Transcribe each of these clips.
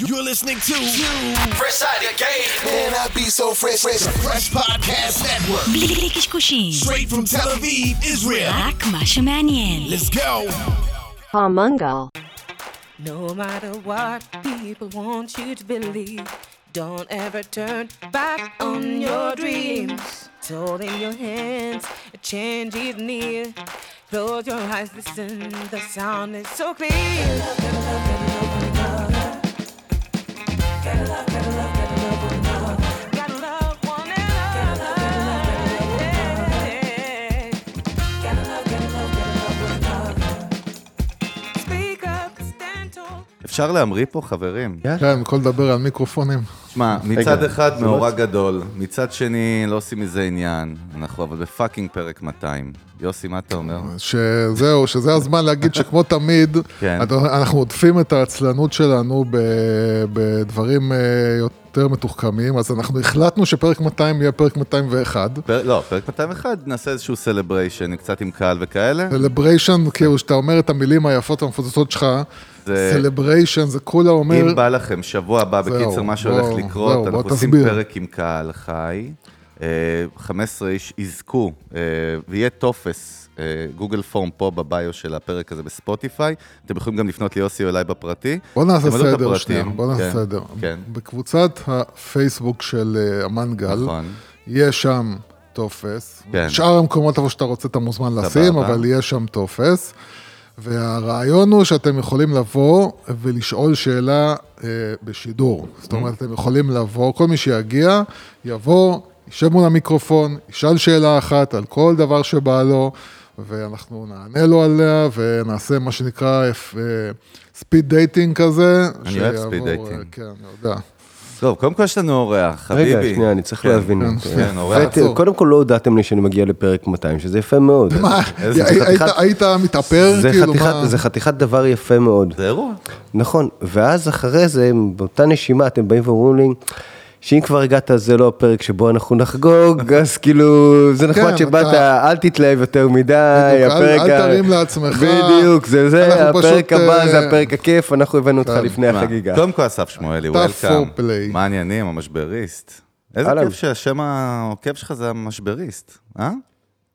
You're listening to Fresh Out of Game. Man, I be so fresh, fresh. Fresh Podcast Network. בלי קשקושים, Straight from Tel Aviv, Israel. רק מה שמעניין. Let's go. Palmungal. No matter what people want you to believe, don't ever turn back on your dreams. It's all in your hands, a change is near. Close your eyes, listen, the sound is so clear. Gotta love, gotta. אפשר להמריא פה, חברים? כן, כל לדבר על מיקרופונים. שמע, מצד אחד מאורע גדול, מצד שני לא עושים מזה עניין. אנחנו אבל בפאקינג פרק 200. יוסי, מה אתה אומר? שזהו, שזה הזמן להגיד שכמו תמיד, כן. אנחנו עוטפים את העצלנות שלנו בדברים אה, יותר מתוחכמים, אז אנחנו החלטנו שפרק 200 יהיה פרק 201. פר... לא, פרק 201 נעשה איזשהו celebration, קצת עם קהל וכאלה. celebration, כאילו, שאתה אומר את המילים היפות המפוצצות שלך, celebration, זה כולה אומר... אם בא לכם, שבוע הבא, בקיצר, מה שהולך לקרות, אנחנו עושים. פרק עם קהל חי. אה, 15 איש יזכו, אה, ויהיה טופס, אה, Google Form פה ב-bio של הפרק הזה בספוטיפיי. אתם יכולים גם לפנות ליוסי או אליי בפרטי. בוא נעשה סדר. שנייה, בוא נעשה כן, סדר. כן, בקבוצת הפייסבוק של אה, המנגל, נכון. יש שם טופס. כן. שאר המקומות איפה שאתה רוצה אתה מוזמן לשים. אבל יש שם טופס. והרעיון הוא שאתם יכולים לבוא ולשאול שאלה אה, בשידור. זאת אומרת, אתם יכולים לבוא, כל מי שיגיע, יבוא, יישב מול המיקרופון, ישאל שאלה אחת על כל דבר שבא לו, ואנחנו נענה לו עליה, ונעשה מה שנקרא speed dating כזה. אני אוהב speed dating. אה, כן, אני יודע. טוב, קודם כל יש לנו אורח, חביבי. רגע, שנייה, אני צריך כן, להבין. כן, אורח. ות- קודם כל לא הודעתם לי שאני מגיע לפרק 200, שזה יפה מאוד. מה, היית- מתאפר? זה כאילו? זה חתיכת דבר יפה מאוד. זה אירוע. נכון, ואז אחרי זה, באותה נשימה, אתם באים ואומרים לי, שאם כבר הגעת, זה לא הפרק שבו אנחנו נחגוג, אז כאילו, זה נחמד כן, שבאת, אתה- אל תתלהב יותר מדי, בדיוק, אל- הפרק... אל ה- תרים לעצמך. בדיוק, זה זה, הפרק פשוט, הבא זה אה, הפרק הכיף, אנחנו הבאנו אותך כן. לפני מה, החגיגה. קודם כל אסף שמואלי, וולקאם. מה העניינים, המשבריסט? איזה. כיף שהשם העוקב שלך זה המשבריסט, אה?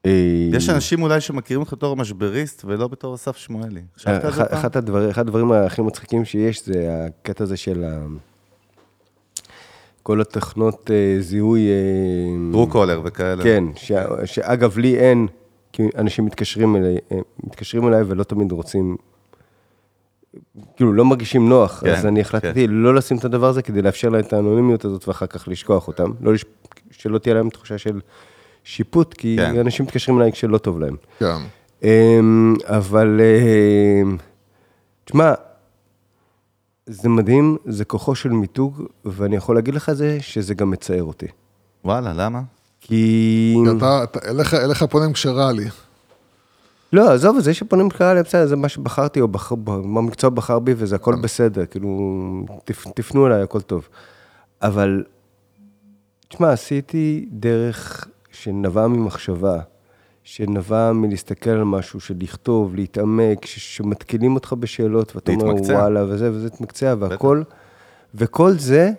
אה, יש אנשים אולי שמכירים אותך בתור המשבריסט ולא בתור אסף שמואלי. זה אחד- הדברים- הכי מצחיקים שיש זה הקטע הזה של. כל התוכנות אה, זיהוי... אה, טרו קולר וכאלה. כן, ש- שאגב, לי אין, כי אנשים מתקשרים אליי, אה, מתקשרים אליי ולא תמיד רוצים, כאילו, לא מרגישים נוח, כן, אז אני החלטתי לא לשים את הדבר הזה כדי לאפשר להם את האנונימיות הזאת ואחר כך לשכוח אותם. לא לש... שלא תהיה להם תחושה של שיפוט, כי כן. אנשים מתקשרים אליי כשלא טוב להם. כן. אמ, אבל, תשמע, זה מדהים, זה כוחו של מיתוג, ואני יכול להגיד לך זה, שזה גם מצער אותי. וואלה, למה? כי... אתה, אתה- אליך- אליך פונים כשרע לי. לא, עזוב, זה שפונים קהל, בסדר, זה מה שבחרתי, או בחר, מה המקצוע בחר בי, וזה הכל בסדר, כאילו, תפ, תפנו אליי, הכל טוב. אבל, תשמע, עשיתי דרך שנבעה ממחשבה, שנבעה מלהסתכל על משהו, של לכתוב, להתעמק, ש- שמתקילים אותך בשאלות, ואתה אומר. וואלה, וזה, וזה התמקצע, והכל, וכל זה,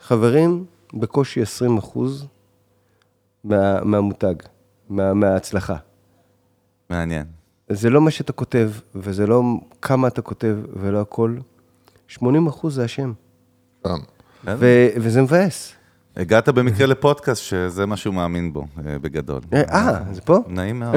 חברים, בקושי 20 אחוז מה, מהמותג, מה, מההצלחה. מעניין. זה לא מה שאתה כותב, וזה לא כמה אתה כותב, ולא הכל. 80 אחוז זה השם. כן. ו- וזה מבאס. הגעת במקרה לפודקאסט שזה מה שהוא מאמין בו, אה, בגדול. אה, זה פה? נעים מאוד.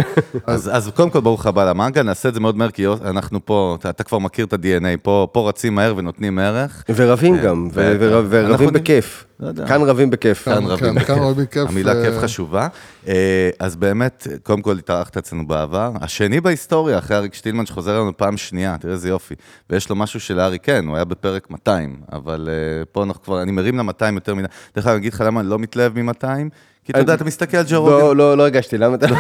אז, אז קודם כל, ברוך הבא למנגה, נעשה את זה מאוד מהר, כי אנחנו פה, אתה, כבר מכיר את ה-DNA, פה, רצים מהר ונותנים ערך. ורבים אה, גם, ורבים בכיף. לא. כאן רבים בכיף. כאן כן, רבים כן, רבים בכיף, המילה אה, כיף חשובה. אה, אז באמת, קודם כל התארחת אצלנו בעבר. השני בהיסטוריה, אחרי אריק שטילמן שחוזר אלינו פעם שנייה, תראה איזה יופי. ויש לו משהו של אריק, כן, הוא היה בפרק 200, אבל אה, פה אנחנו כבר, אני מרים ל-200 יותר מדי. דרך אגב, אני אגיד לך למה אני לא מתלהב מ-200, כי אתה יודע, אתה מסתכל על ג'ו לא, לא, לא הרגשתי, למה אתה לא...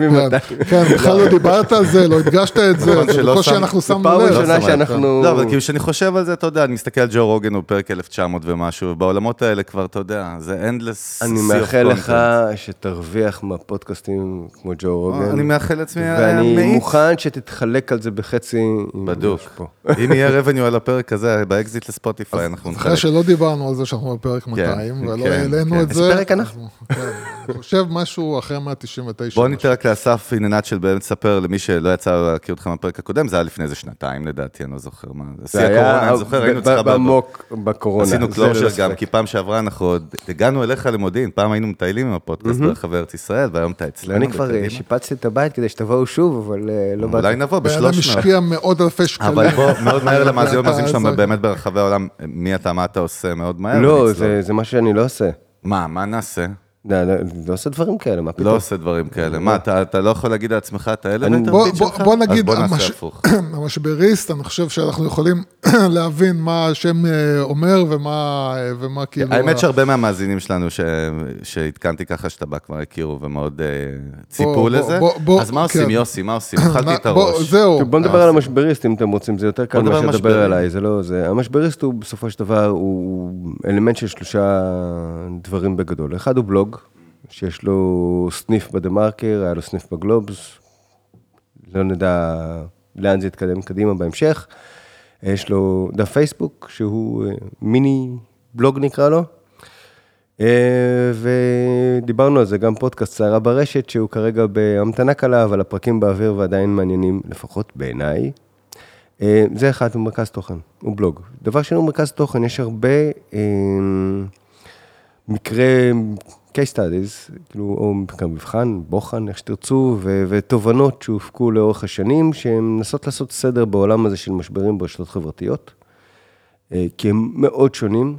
ממתי? כן, כן, בכלל לא דיברת על זה, לא הדגשת את זה, זה בקושי אנחנו שמנו פעם לב. ראשונה לא שמעת. שאנחנו... לא, אבל כאילו כשאני חושב על זה, אתה יודע, אני מסתכל על ג'ו רוגן, הוא פרק 1900 ומשהו, ובעולמות האלה כבר, אתה יודע, זה endless אני מאחל לך. שתרוויח מהפודקאסטים כמו ג'ו רוגן. אני מאחל לעצמי ואני מאיץ. מוכן שתתחלק על זה בחצי. בדוק. אם יהיה revenue על הפרק הזה, באקזיט לספוטיפיי, אנחנו אחרי נחלק. שלא דיברנו על זה שאנחנו בפרק 200, ולא כן, העלינו כן. את זה. איזה פרק אנחנו? כן, חושב משהו אחרי 199. בוא ניתן רק לאסף עניינת של באמת לספר למי שלא יצא להכיר אותך מהפרק הקודם, זה היה לפני איזה שנתיים לדעתי, אני לא זוכר מה. זה היה הקורונה, אני זוכר, היינו ב- אצלך ב- בעמוק בקורונה. עשינו ללא גם. כי פעם שעברה אנחנו עוד הגענו אליך למודיעין, פעם היינו מטיילים עם הפודקאסט ברחבי ארץ ישראל, והיום אתה אצלנו. אני כבר אה. שיפצתי את הבית כדי שתבואו שוב, אבל אה, לא אולי באתי. נבוא בן אדם בשלוש מאות. השקיע מאות אלפי שקלים. אבל בוא, מאוד מהר למאזינים ומאזינים זה- באמת ברחבי העולם, מי אתה, מה אתה עושה, מאוד מהר. לא. זה זה משהו שאני לא עושה. מה, מה נעשה? לא, לא, לא עושה דברים כאלה, מה פתאום? לא עושה דברים כאלה. מה, אתה אתה לא יכול להגיד לעצמך את האלמנט אני- בוא- הביט בוא- שלך? בוא נגיד, אז בוא נעשה המש- הפוך. המשבריסט, אני חושב שאנחנו יכולים להבין מה השם אה, אומר ומה אה, ומה כאילו... האמת שהרבה מהמאזינים שלנו שעדכנתי ככה שאתה בא כבר הכירו ומאוד אה, ציפו לזה. בוא, בוא, אז מה עושים, כן. יוסי? מה עושים? אכלתי את הראש. זהו. בוא נדבר על המשבריסט אם אתם רוצים, זה יותר קל מאשר לדבר משברים. עליי, זה לא זה. המשבריסט הוא בסופו של דבר, הוא אלמנט של שלושה דברים בגדול. אחד הוא בלוג, שיש לו סניף בדה מרקר, היה לו סניף בגלובס, לא נדע לאן זה יתקדם קדימה בהמשך. יש לו דף פייסבוק, שהוא אה, מיני בלוג נקרא לו. אה, ודיברנו על זה, גם פודקאסט סערה ברשת, שהוא כרגע בהמתנה קלה, אבל הפרקים באוויר ועדיין מעניינים, לפחות בעיניי. אה, זה אחד, הוא מרכז תוכן, הוא בלוג. דבר שני, הוא מרכז תוכן, יש הרבה מקרי case studies, כאילו, או מחקר מבחן, בוחן, איך שתרצו, ו- ותובנות שהופקו לאורך השנים, שהן מנסות לעשות סדר בעולם הזה של משברים ברשתות חברתיות, אה, כי הם מאוד שונים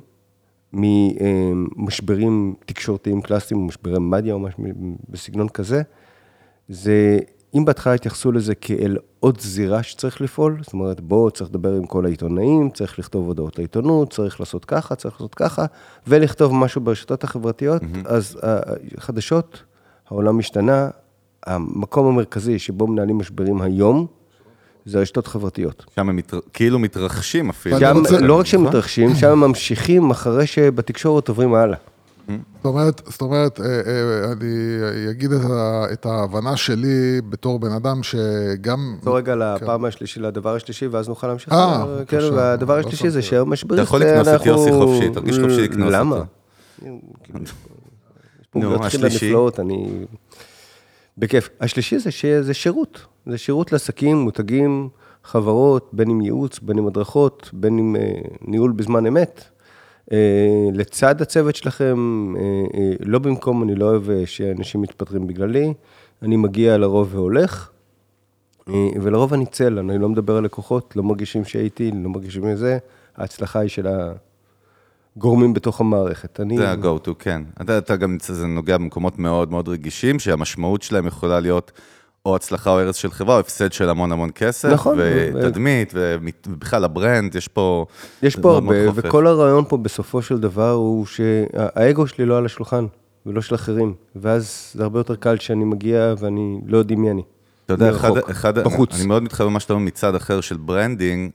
ממשברים תקשורתיים קלאסיים, משברי מדיה או משהו בסגנון כזה. זה, אם בהתחלה התייחסו לזה כאל עוד זירה שצריך לפעול, זאת אומרת, בוא, צריך לדבר עם כל העיתונאים, צריך לכתוב הודעות לעיתונות, צריך לעשות ככה, צריך לעשות ככה, ולכתוב משהו ברשתות החברתיות, אז החדשות, העולם השתנה, המקום המרכזי שבו מנהלים משברים היום, זה רשתות חברתיות. שם הם מתר- כאילו מתרחשים אפילו. שם, רוצה- לא רק שהם? מתרחשים, שם הם ממשיכים אחרי שבתקשורת עוברים הלאה. זאת אומרת, זאת אומרת, אה, אה, אני אגיד את ההבנה שלי בתור בן אדם שגם... נחזור רגע לפעם השלישי, לדבר השלישי, ואז נוכל להמשיך. אה, כן, בבקשה. והדבר לא השלישי זה שמתי שהמשבריסט... אתה יכול לקנוס את אנחנו- יוסי חופשי, תרגיש חופשי לקנוס למה? אותו. פה נו, השלישי? אני... בכיף. השלישי זה שזה שירות. זה שירות לעסקים, מותגים, חברות, בין אם ייעוץ, בין אם הדרכות, בין אם אה, ניהול בזמן אמת. אה, לצד הצוות שלכם, אה, אה, לא במקום, אני לא אוהב שאנשים מתפטרים בגללי, אני מגיע לרוב והולך, ולרוב אני צל, אני לא מדבר על לקוחות, לא מרגישים שהייתי, לא מרגישים מזה, ההצלחה היא של הגורמים בתוך המערכת. אני... זה ה-go to, כן. אתה, אתה גם, זה נוגע במקומות מאוד מאוד רגישים, שהמשמעות שלהם יכולה להיות או הצלחה או הרס של חברה, או הפסד של המון המון כסף. נכון. ותדמית, ומת- ובכלל ה-brand, יש פה... יש פה הרבה. וכל הרעיון פה בסופו של דבר הוא שהאגו שלי לא על השולחן, ולא של אחרים. ואז זה הרבה יותר קל שאני מגיע ואני לא יודעים מי אני. אתה יודע, אחד, אחד, בחוץ. אני מאוד מתחבר למה שאתה אומר מצד אחר של branding.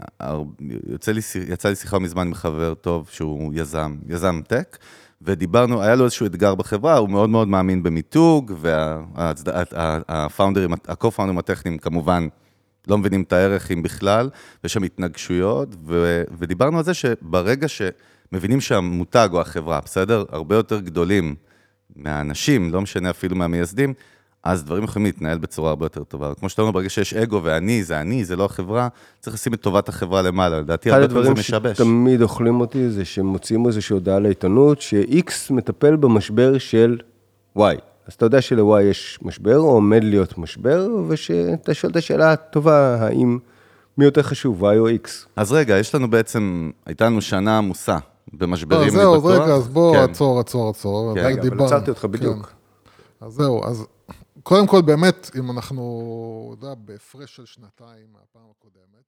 יוצא לי, יצא לי שיחה מזמן עם חבר טוב שהוא יזם, יזם טק, ודיברנו, היה לו איזשהו אתגר בחברה, הוא מאוד מאוד מאמין במיתוג, והפאונדרים, ה-co-founders הטכניים כמובן לא מבינים את הערך אם בכלל, ויש שם התנגשויות, ו, ודיברנו על זה שברגע שמבינים שהמותג או החברה, בסדר? הרבה יותר גדולים מהאנשים, לא משנה אפילו מהמייסדים, אז דברים יכולים להתנהל בצורה הרבה יותר טובה. כמו שאתה אומר, ברגע שיש אגו ואני, זה אני, זה לא החברה, צריך לשים את טובת החברה למעלה. לדעתי, אחד הרבה פעמים זה הדברים משבש. שתמיד אוכלים אותי זה שמוציאים איזושהי הודעה לעיתונות, ש-X מטפל במשבר של Y. אז אתה יודע של-Y יש משבר, או עומד להיות משבר, ושאתה שואל את השאלה הטובה, האם מי יותר חשוב, Y או X. אז רגע, יש לנו בעצם, הייתה לנו שנה עמוסה במשברים, לא, אני זהו, בטוח. אז רגע, אז בוא, כן. עצור, עצור, עצור. כן. רגע, אבל. עצרתי אותך כן. בדיוק. אז זהו, אז קודם כל, באמת, אם אנחנו, אתה יודע, בהפרש של שנתיים מהפעם הקודמת,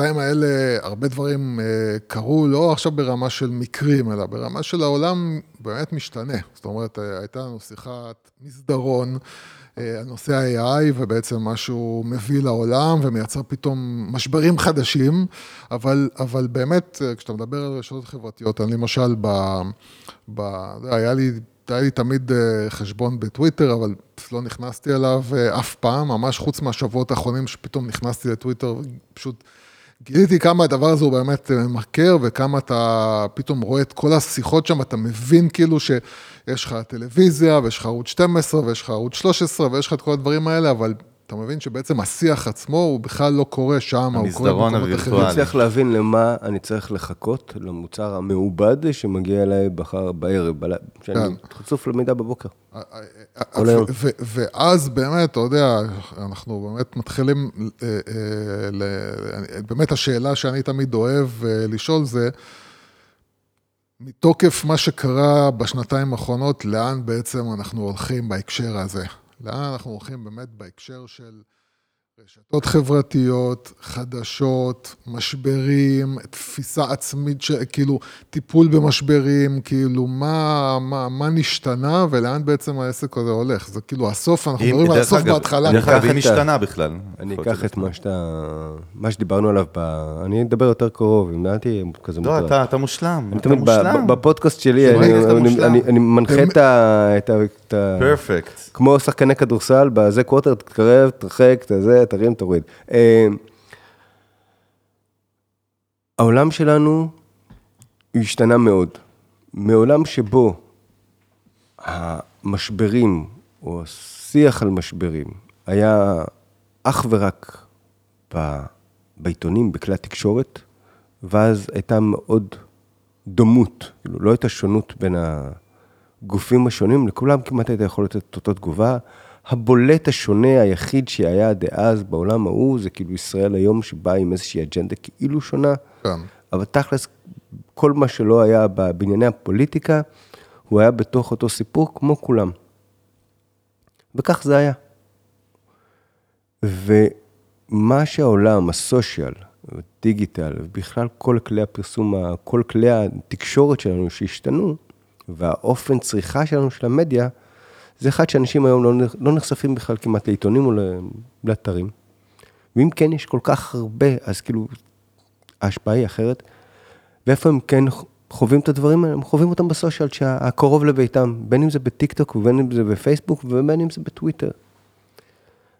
בשנתיים האלה הרבה דברים אה, קרו, לא עכשיו ברמה של מקרים, אלא ברמה של העולם באמת משתנה. זאת אומרת, אה, הייתה לנו שיחת מסדרון. אה, הנושא ה-AI ובעצם מה שהוא מביא לעולם ומייצר פתאום משברים חדשים, אבל, אבל באמת, כשאתה מדבר על רשתות חברתיות, אני למשל, ב, ב, היה לי... היה לי תמיד אה, חשבון בטוויטר, אבל לא נכנסתי אליו אף פעם, ממש חוץ מהשבועות האחרונים שפתאום נכנסתי לטוויטר ופשוט גיליתי כמה הדבר הזה הוא באמת ממכר וכמה אתה פתאום רואה את כל השיחות שם, אתה מבין כאילו ש... יש לך טלוויזיה, ויש לך ערוץ 12, ויש לך ערוץ 13, ויש לך את כל הדברים האלה, אבל אתה מבין שבעצם השיח עצמו הוא בכלל לא קורה שם, הוא קורה במקומות אחרים. אני צריך להבין למה אני צריך לחכות למוצר המעובד שמגיע אליי בחר בערב, שאני כן. חצוף למידע בבוקר. ואז באמת, אתה יודע, אנחנו באמת מתחילים, אה, אה, באמת השאלה שאני תמיד אוהב אה, לשאול זה, מתוקף מה שקרה בשנתיים האחרונות, לאן בעצם אנחנו הולכים בהקשר הזה? לאן אנחנו הולכים באמת בהקשר של רשתות חברתיות, חדשות, משברים, תפיסה עצמית, ש... כאילו, טיפול במשברים, כאילו, מה, מה, מה נשתנה ולאן בעצם העסק הזה הולך. זה כאילו, הסוף, אנחנו מדברים על הסוף בהתחלה. דרך אגב, היא משתנה בכלל. אני אקח את מה שאתה, מה שדיברנו עליו, ב... אני אדבר יותר קרוב, אם דעתי כזה לא, מותר. לא, אתה מושלם, אתה מושלם. בפודקאסט שלי, אני מנחה את ה... פרפקט. כמו שחקני כדורסל, בזה קווטר, תתקרב, תרחק, תזה, תרים, תוריד. אה, העולם שלנו השתנה מאוד. מעולם שבו המשברים, או השיח על משברים, היה אך ורק ב, בעיתונים, בכלי התקשורת, ואז הייתה מאוד דומות, כאילו לא הייתה שונות בין הגופים השונים, לכולם כמעט הייתה יכול לתת את אותה תגובה. הבולט השונה היחיד שהיה דאז בעולם ההוא, זה כאילו ישראל היום שבאה עם איזושהי אג'נדה כאילו שונה. כן. אבל תכלס, כל מה שלא היה בענייני הפוליטיקה, הוא היה בתוך אותו סיפור כמו כולם. וכך זה היה. ומה שהעולם, הסושיאל, דיגיטל, ובכלל כל כלי הפרסום, כל כלי התקשורת שלנו שהשתנו, והאופן צריכה שלנו של המדיה, זה אחד שאנשים היום לא, לא נחשפים בכלל כמעט לעיתונים או לאתרים. ואם כן יש כל כך הרבה, אז כאילו, ההשפעה היא אחרת. ואיפה הם כן חווים את הדברים האלה? הם חווים אותם בסושיאל שהקרוב לביתם, בין אם זה בטיקטוק ובין אם זה בפייסבוק ובין אם זה בטוויטר.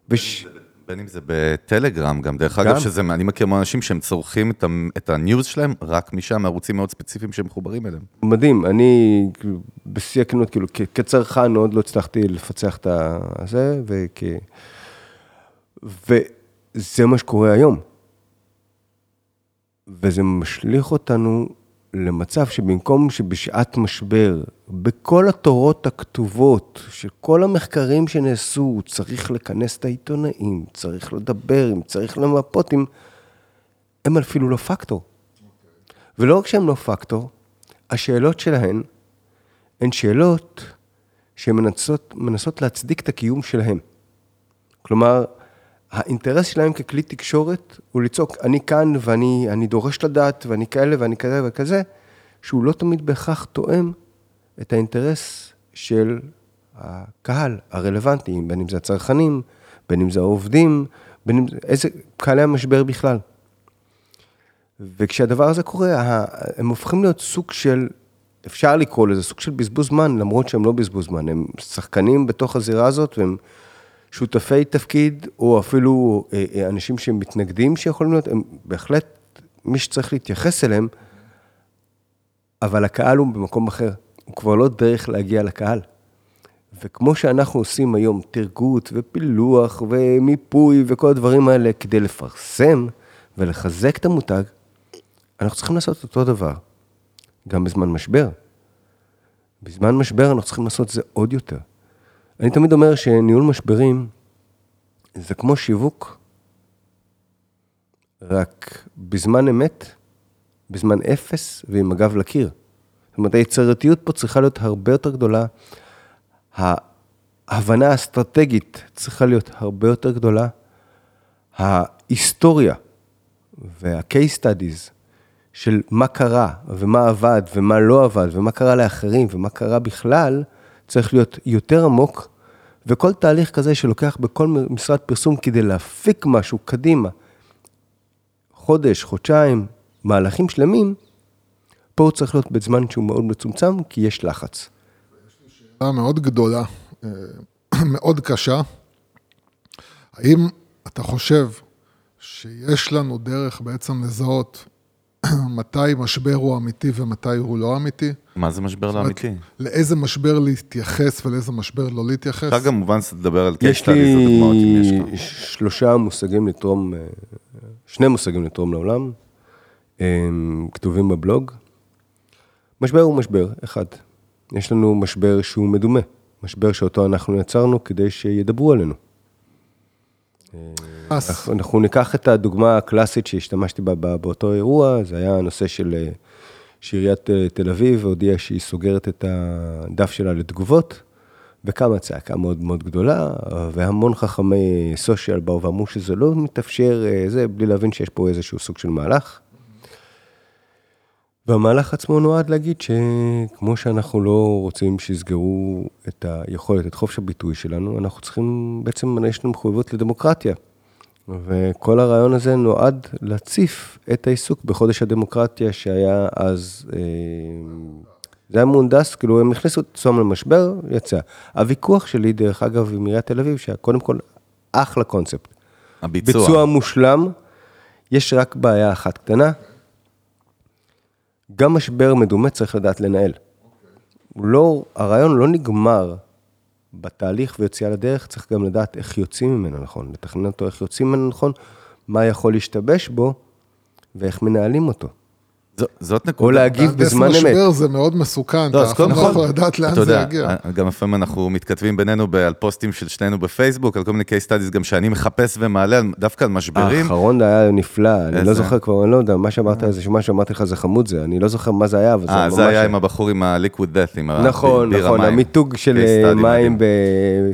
וש... בין אם זה בטלגרם גם, דרך אגב, שזה, אני מכיר אנשים שהם צורכים את, את הניוז שלהם רק משם, מערוצים מאוד ספציפיים שהם מחוברים אליהם. מדהים, אני כאילו, בשיא הכנות, כאילו, כצרכן עוד לא הצלחתי לפצח את זה, וכ... וזה מה שקורה היום. וזה משליך אותנו למצב שבמקום שבשעת משבר, בכל התורות הכתובות, שכל המחקרים שנעשו, צריך לכנס את העיתונאים, צריך לדבר, אם צריך למפות, אם... הם אפילו לא פקטור. ולא רק שהם לא פקטור, השאלות שלהן הן שאלות שמנסות להצדיק את הקיום שלהם. כלומר, האינטרס שלהם ככלי תקשורת הוא לצעוק, אני כאן ואני דורש לדעת ואני כאלה ואני כזה וכזה, שהוא לא תמיד בהכרח תואם את האינטרס של הקהל הרלוונטי, בין אם זה הצרכנים, בין אם זה העובדים, בין אם זה, איזה, קהלי המשבר בכלל. וכשהדבר הזה קורה, הם הופכים להיות סוג של, אפשר לקרוא לזה סוג של בזבוז זמן, למרות שהם לא בזבוז זמן, הם שחקנים בתוך הזירה הזאת, והם שותפי תפקיד, או אפילו אה, אה, אנשים שהם מתנגדים שיכולים להיות, הם בהחלט, מי שצריך להתייחס אליהם, אבל הקהל הוא במקום אחר, הוא כבר לא דרך להגיע לקהל. וכמו שאנחנו עושים היום תרגות ופילוח ומיפוי וכל הדברים האלה כדי לפרסם ולחזק את המותג, אנחנו צריכים לעשות אותו דבר, גם בזמן משבר. בזמן משבר אנחנו צריכים לעשות זה עוד יותר. אני תמיד אומר שניהול משברים זה כמו שיווק, רק בזמן אמת, בזמן אפס ועם הגב לקיר. זאת אומרת, היצירתיות פה צריכה להיות הרבה יותר גדולה, ההבנה האסטרטגית צריכה להיות הרבה יותר גדולה, ההיסטוריה וה-case studies של מה קרה, ומה עבד, ומה לא עבד, ומה קרה לאחרים, ומה קרה בכלל, צריך להיות יותר עמוק, וכל תהליך כזה שלוקח בכל משרד פרסום כדי להפיק משהו קדימה, חודש, חודשיים, מהלכים שלמים, פה הוא צריך להיות בזמן שהוא מאוד מצומצם, כי יש לחץ. שאלה מאוד גדולה, אה, מאוד קשה. האם אתה חושב שיש לנו דרך בעצם לזהות מתי משבר הוא אמיתי ומתי הוא לא אמיתי? מה זה משבר לא אמיתי? לאיזה משבר להתייחס ולאיזה משבר לא להתייחס? אפשר כמובן לדבר על יש studies או דוגמאות אם יש לי לך. שלושה מושגים לתרום, אה, שני מושגים לתרום לעולם, כתובים בבלוג. משבר הוא משבר, אחד. יש לנו משבר שהוא מדומה, משבר שאותו אנחנו יצרנו כדי שידברו עלינו. אז אנחנו- אנחנו ניקח את הדוגמה הקלאסית שהשתמשתי בה באותו אירוע, זה היה הנושא של אה, שעיריית אה, תל אביב הודיעה שהיא סוגרת את הדף שלה לתגובות, וקמה צעקה מאוד מאוד גדולה, והמון חכמי סושיאל באו ואמרו שזה לא מתאפשר, אה, זה, בלי להבין שיש פה איזשהו סוג של מהלך. והמהלך עצמו נועד להגיד שכמו שאנחנו לא רוצים שיסגרו את היכולת, את חופש הביטוי שלנו, אנחנו צריכים, בעצם יש לנו מחויבות לדמוקרטיה. וכל הרעיון הזה נועד להציף את העיסוק בחודש הדמוקרטיה שהיה אז, אה, זה היה מהונדס, כאילו הם הכניסו את עצמם למשבר, יצא. הוויכוח שלי, דרך אגב, עם עיריית תל אביב, שהיה קודם כל אחלה קונספט. הביצוע. ביצוע מושלם, יש רק בעיה אחת קטנה. גם משבר מדומה צריך לדעת לנהל. הוא לא, הרעיון לא נגמר בתהליך ויציאה לדרך, צריך גם לדעת איך יוצאים ממנו נכון, לתכנן אותו איך יוצאים ממנו נכון, מה יכול להשתבש בו ואיך מנהלים אותו. ז- זאת או נקודה. להגיב מהנדס בזמן אמת. משבר זה מאוד מסוכן, לא, אתה אז אף פעם לא יכול לדעת לאן אתה זה יגיע. גם לפעמים אנחנו מתכתבים בינינו ב- על פוסטים של שנינו בפייסבוק, על כל מיני case studies גם שאני מחפש ומעלה על- דווקא על משברים. האחרון היה נפלא, אני? לא זוכר כבר, אני לא יודע, מה שאמרת, איזה שמה שאמרתי לך זה חמוד זה, אני לא זוכר מה זה היה, אבל זה אה, ממש... זה היה עם הבחור עם ה-liquid death, עם נכון, הבירה נכון, מים. המיתוג של אה, מים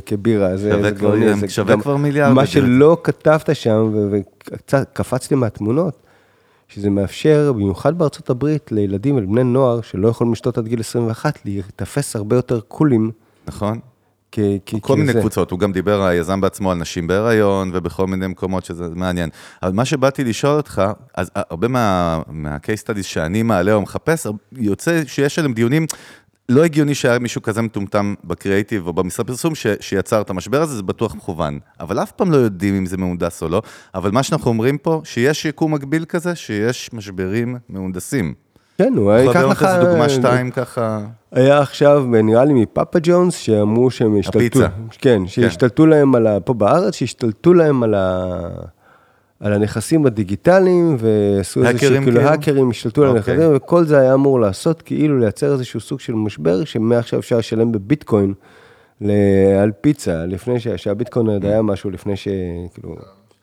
כבירה, זה זה גאוני, זה שווה כבר מיליארד מה. שלא כתבת שם, ו- וקצת קפצתי מהתמונות, שזה מאפשר, במיוחד בארצות הברית, לילדים ולבני נוער שלא יכולים לשתות עד גיל 21, להיתפס הרבה יותר קולים. נכון? כ- כ- כל מיני כזה. קבוצות, הוא גם דיבר, היזם בעצמו, על נשים בהיריון ובכל מיני מקומות שזה מעניין. אבל מה שבאתי לשאול אותך, אז הרבה מה- מה-case studies שאני מעלה או מחפש, יוצא שיש עליהם דיונים, לא הגיוני שהיה מישהו כזה מטומטם בקריאיטיב או במשרד פרסום ש, שיצר את המשבר הזה, זה בטוח מכוון. אבל אף פעם לא יודעים אם זה מהונדס או לא. אבל מה שאנחנו אומרים פה, שיש יקום מקביל כזה, שיש משברים מהונדסים. כן, הוא יכול ייקח לך... איזה דוגמה שתיים ככה... היה עכשיו, נראה לי מפאפה ג'ונס, שאמרו שהם השתלטו, הפיצה. כן, שהשתלטו להם על ה... פה בארץ, שהשתלטו להם על ה... על הנכסים הדיגיטליים, ועשו שכאילו, כאילו? האקרים השתלטו על אוקיי. הנכסים, וכל זה היה אמור לעשות, כאילו לייצר איזשהו סוג של משבר, שמעכשיו אפשר לשלם בביטקוין ל- על פיצה, לפני ש- שהביטקוין עוד היה משהו, לפני שכאילו,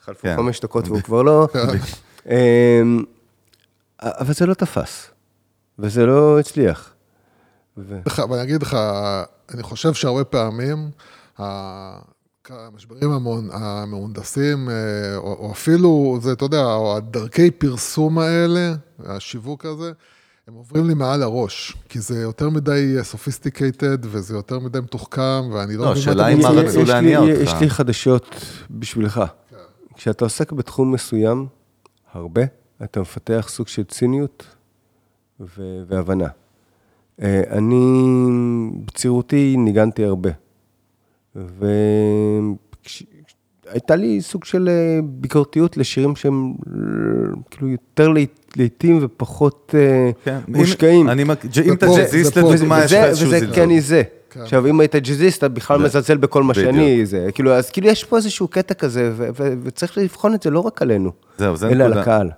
חלפו כן. חמש דקות והוא כבר לא... אמ, אבל זה לא תפס, וזה לא הצליח. ו- ואני אגיד לך, אני חושב שהרבה פעמים, ה- המשברים המהונ- המהונדסים, אה, או, או אפילו, זה, אתה יודע, או הדרכי פרסום האלה, השיווק הזה, הם עוברים לי מעל הראש, כי זה יותר מדי sophisticated, וזה יותר מדי מתוחכם, ואני לא לא, השאלה היא מה. רצו יש לי- להניע אותך. יש לי חדשות בשבילך. כשאתה עוסק בתחום מסוים, הרבה, אתה מפתח סוג של ציניות והבנה. אה, אני בצעירותי ניגנתי הרבה. והייתה לי סוג של אה, ביקורתיות לשירים שהם אה, כאילו יותר לעית- לעיתים ופחות אה, כן, מושקעים. אם- אני אם אתה ג'אזיסט לדוגמה, יש לך וזה, איזשהו וזה זלזול. כן היא זה. כן. עכשיו, אם היית ג'אזיסט, אתה בכלל זה- מזלזל בכל מה בדיוק. שאני, זה, כאילו, אז כאילו יש פה איזשהו קטע כזה, ו- ו- וצריך לבחון את זה לא רק עלינו, זהו, זה אלא על נקודה. הקהל.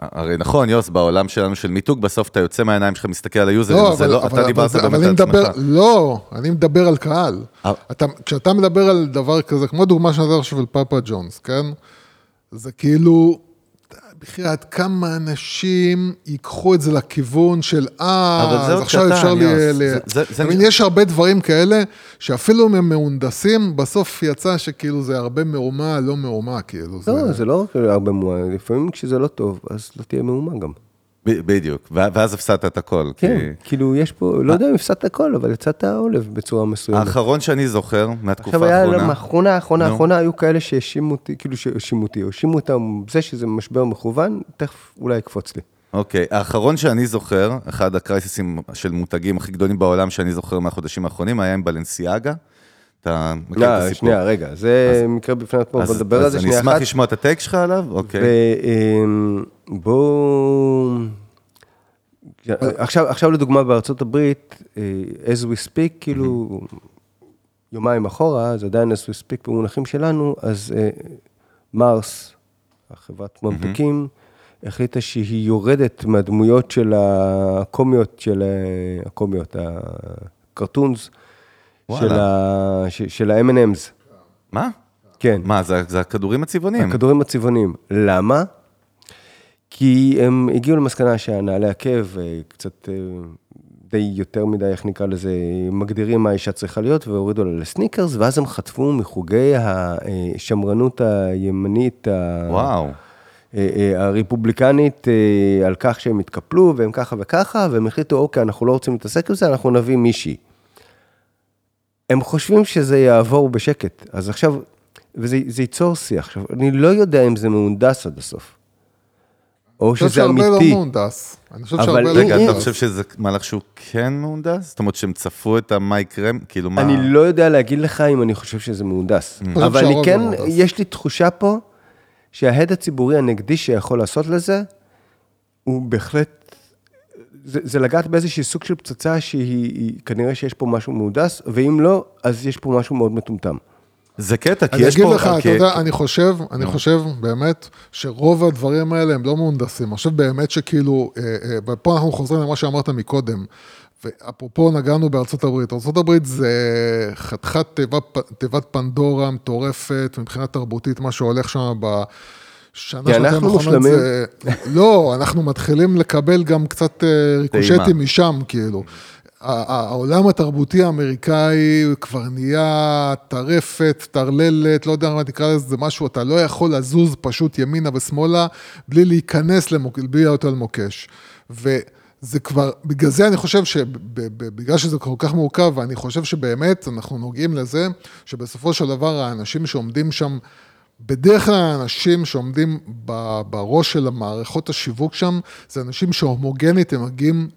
הרי נכון, יוס, בעולם שלנו של מיתוג, בסוף אתה יוצא מהעיניים שלך, מסתכל על היוזרים, לא, זה אבל, לא, אבל, אתה דיברת באמת על מדבר, עצמך. לא, אני מדבר על קהל. אה. אתה, כשאתה מדבר על דבר כזה, כמו דוגמה שנתת עכשיו של פאפה ג'ונס, כן? זה כאילו, בחייאת, כמה אנשים ייקחו את זה לכיוון של, אה, אז עכשיו קטן, אפשר לי... ל- זה- נש- יש הרבה דברים כאלה, שאפילו אם הם מהונדסים, בסוף יצא שכאילו זה הרבה מהומה, לא מהומה, כאילו. לא, זה לא רק הרבה מהומה, לפעמים כשזה לא טוב, אז לא תהיה מהומה גם. בדיוק, ו- ואז הפסדת את הכל. כי- כן, כאילו יש פה, לא יודע אם הפסדת הכל, אבל יצאת עולב בצורה מסוימת. האחרון שאני זוכר, מהתקופה עכשיו היה, האחרונה, האחרונה, האחרונה. האחרונה, היו כאלה שהאשימו אותי, כאילו שהאשימו אותי, האשימו אותם זה שזה משבר מכוון, תכף אולי יקפוץ לי. אוקיי, האחרון שאני זוכר, אחד הקרייסיסים של מותגים הכי גדולים בעולם שאני זוכר מהחודשים האחרונים, היה עם בלנסיאגה. אתה מכיר את לא, הסיפור? שנייה, רגע, זה מקרה בפני עצמו, אז- בוא נדבר על אז זה אני שנייה אשמח אחת. לשמוע את הטייק שלך עליו, אוקיי. ובואו... עכשיו, עכשיו לדוגמה בארצות הברית, אה, as we speak, כאילו, יומיים אחורה, זה עדיין as we speak במונחים שלנו, אז אה, מרס, החברת ממתקים, החליטה שהיא יורדת מהדמויות של הקומיות, של ה- הקומיות, הקרטונס, של. ה- של ה-M&M's. מה? כן. מה, זה זה הכדורים הצבעוניים? הכדורים הצבעוניים. למה? כי הם הגיעו למסקנה שהנעלי עקב אה, קצת אה, די יותר מדי, איך נקרא לזה, מגדירים מה האישה צריכה להיות, והורידו לה לסניקרס, ואז הם חטפו מחוגי השמרנות הימנית, וואו. אה, הרפובליקנית, על כך שהם התקפלו, והם ככה וככה, והם החליטו, אוקיי, אנחנו לא רוצים להתעסק עם זה, אנחנו נביא מישהי. הם חושבים שזה יעבור בשקט, אז עכשיו, וזה זה ייצור שיח. עכשיו, אני לא יודע אם זה מהונדס עד הסוף, או אני חושב שזה שהרבה לא אמיתי. מהונדס. אני חושב אבל שהרבה לא רגע, אם- אתה מהונדס. חושב שזה מהלך שהוא כן מהונדס? זאת אומרת שהם צפו את מה יקרה? כאילו מה... אני לא יודע להגיד לך אם אני חושב שזה מהונדס. אבל אני כן, לא מהונדס. יש לי תחושה פה שההד הציבורי הנגדי שיכול לעשות לזה, הוא בהחלט, זה, זה לגעת באיזשהי סוג של פצצה שהיא, היא- כנראה שיש פה משהו מהונדס, ואם לא, אז יש פה משהו מאוד מטומטם. זה קטע, כי אני יש אגיד פה... לך, אתה יודע, אני חושב, אני חושב באמת שרוב הדברים האלה הם לא מהונדסים. אני חושב באמת שכאילו, אה, אה, ופה אנחנו חוזרים למה שאמרת מקודם, ואפרופו נגענו בארצות הברית, ארצות הברית זה חתיכת תיבת, תיבת פנדורה מטורפת מבחינה תרבותית, מה שהולך שם בשנה, כי אנחנו מושלמים. זה... לא, אנחנו מתחילים לקבל גם קצת אה, ריקושטים משם, כאילו. העולם התרבותי האמריקאי כבר נהיה טרפת, טרללת, לא יודע מה תקרא לזה, זה משהו, אתה לא יכול לזוז פשוט ימינה ושמאלה בלי להיכנס, למוק... בלי להיות על מוקש. וזה כבר, בגלל זה אני חושב שבגלל שזה כל כך מורכב, ואני חושב שבאמת אנחנו נוגעים לזה, שבסופו של דבר האנשים שעומדים שם, בדרך כלל האנשים שעומדים בראש של המערכות השיווק שם, זה אנשים שהומוגנית, הם מגיעים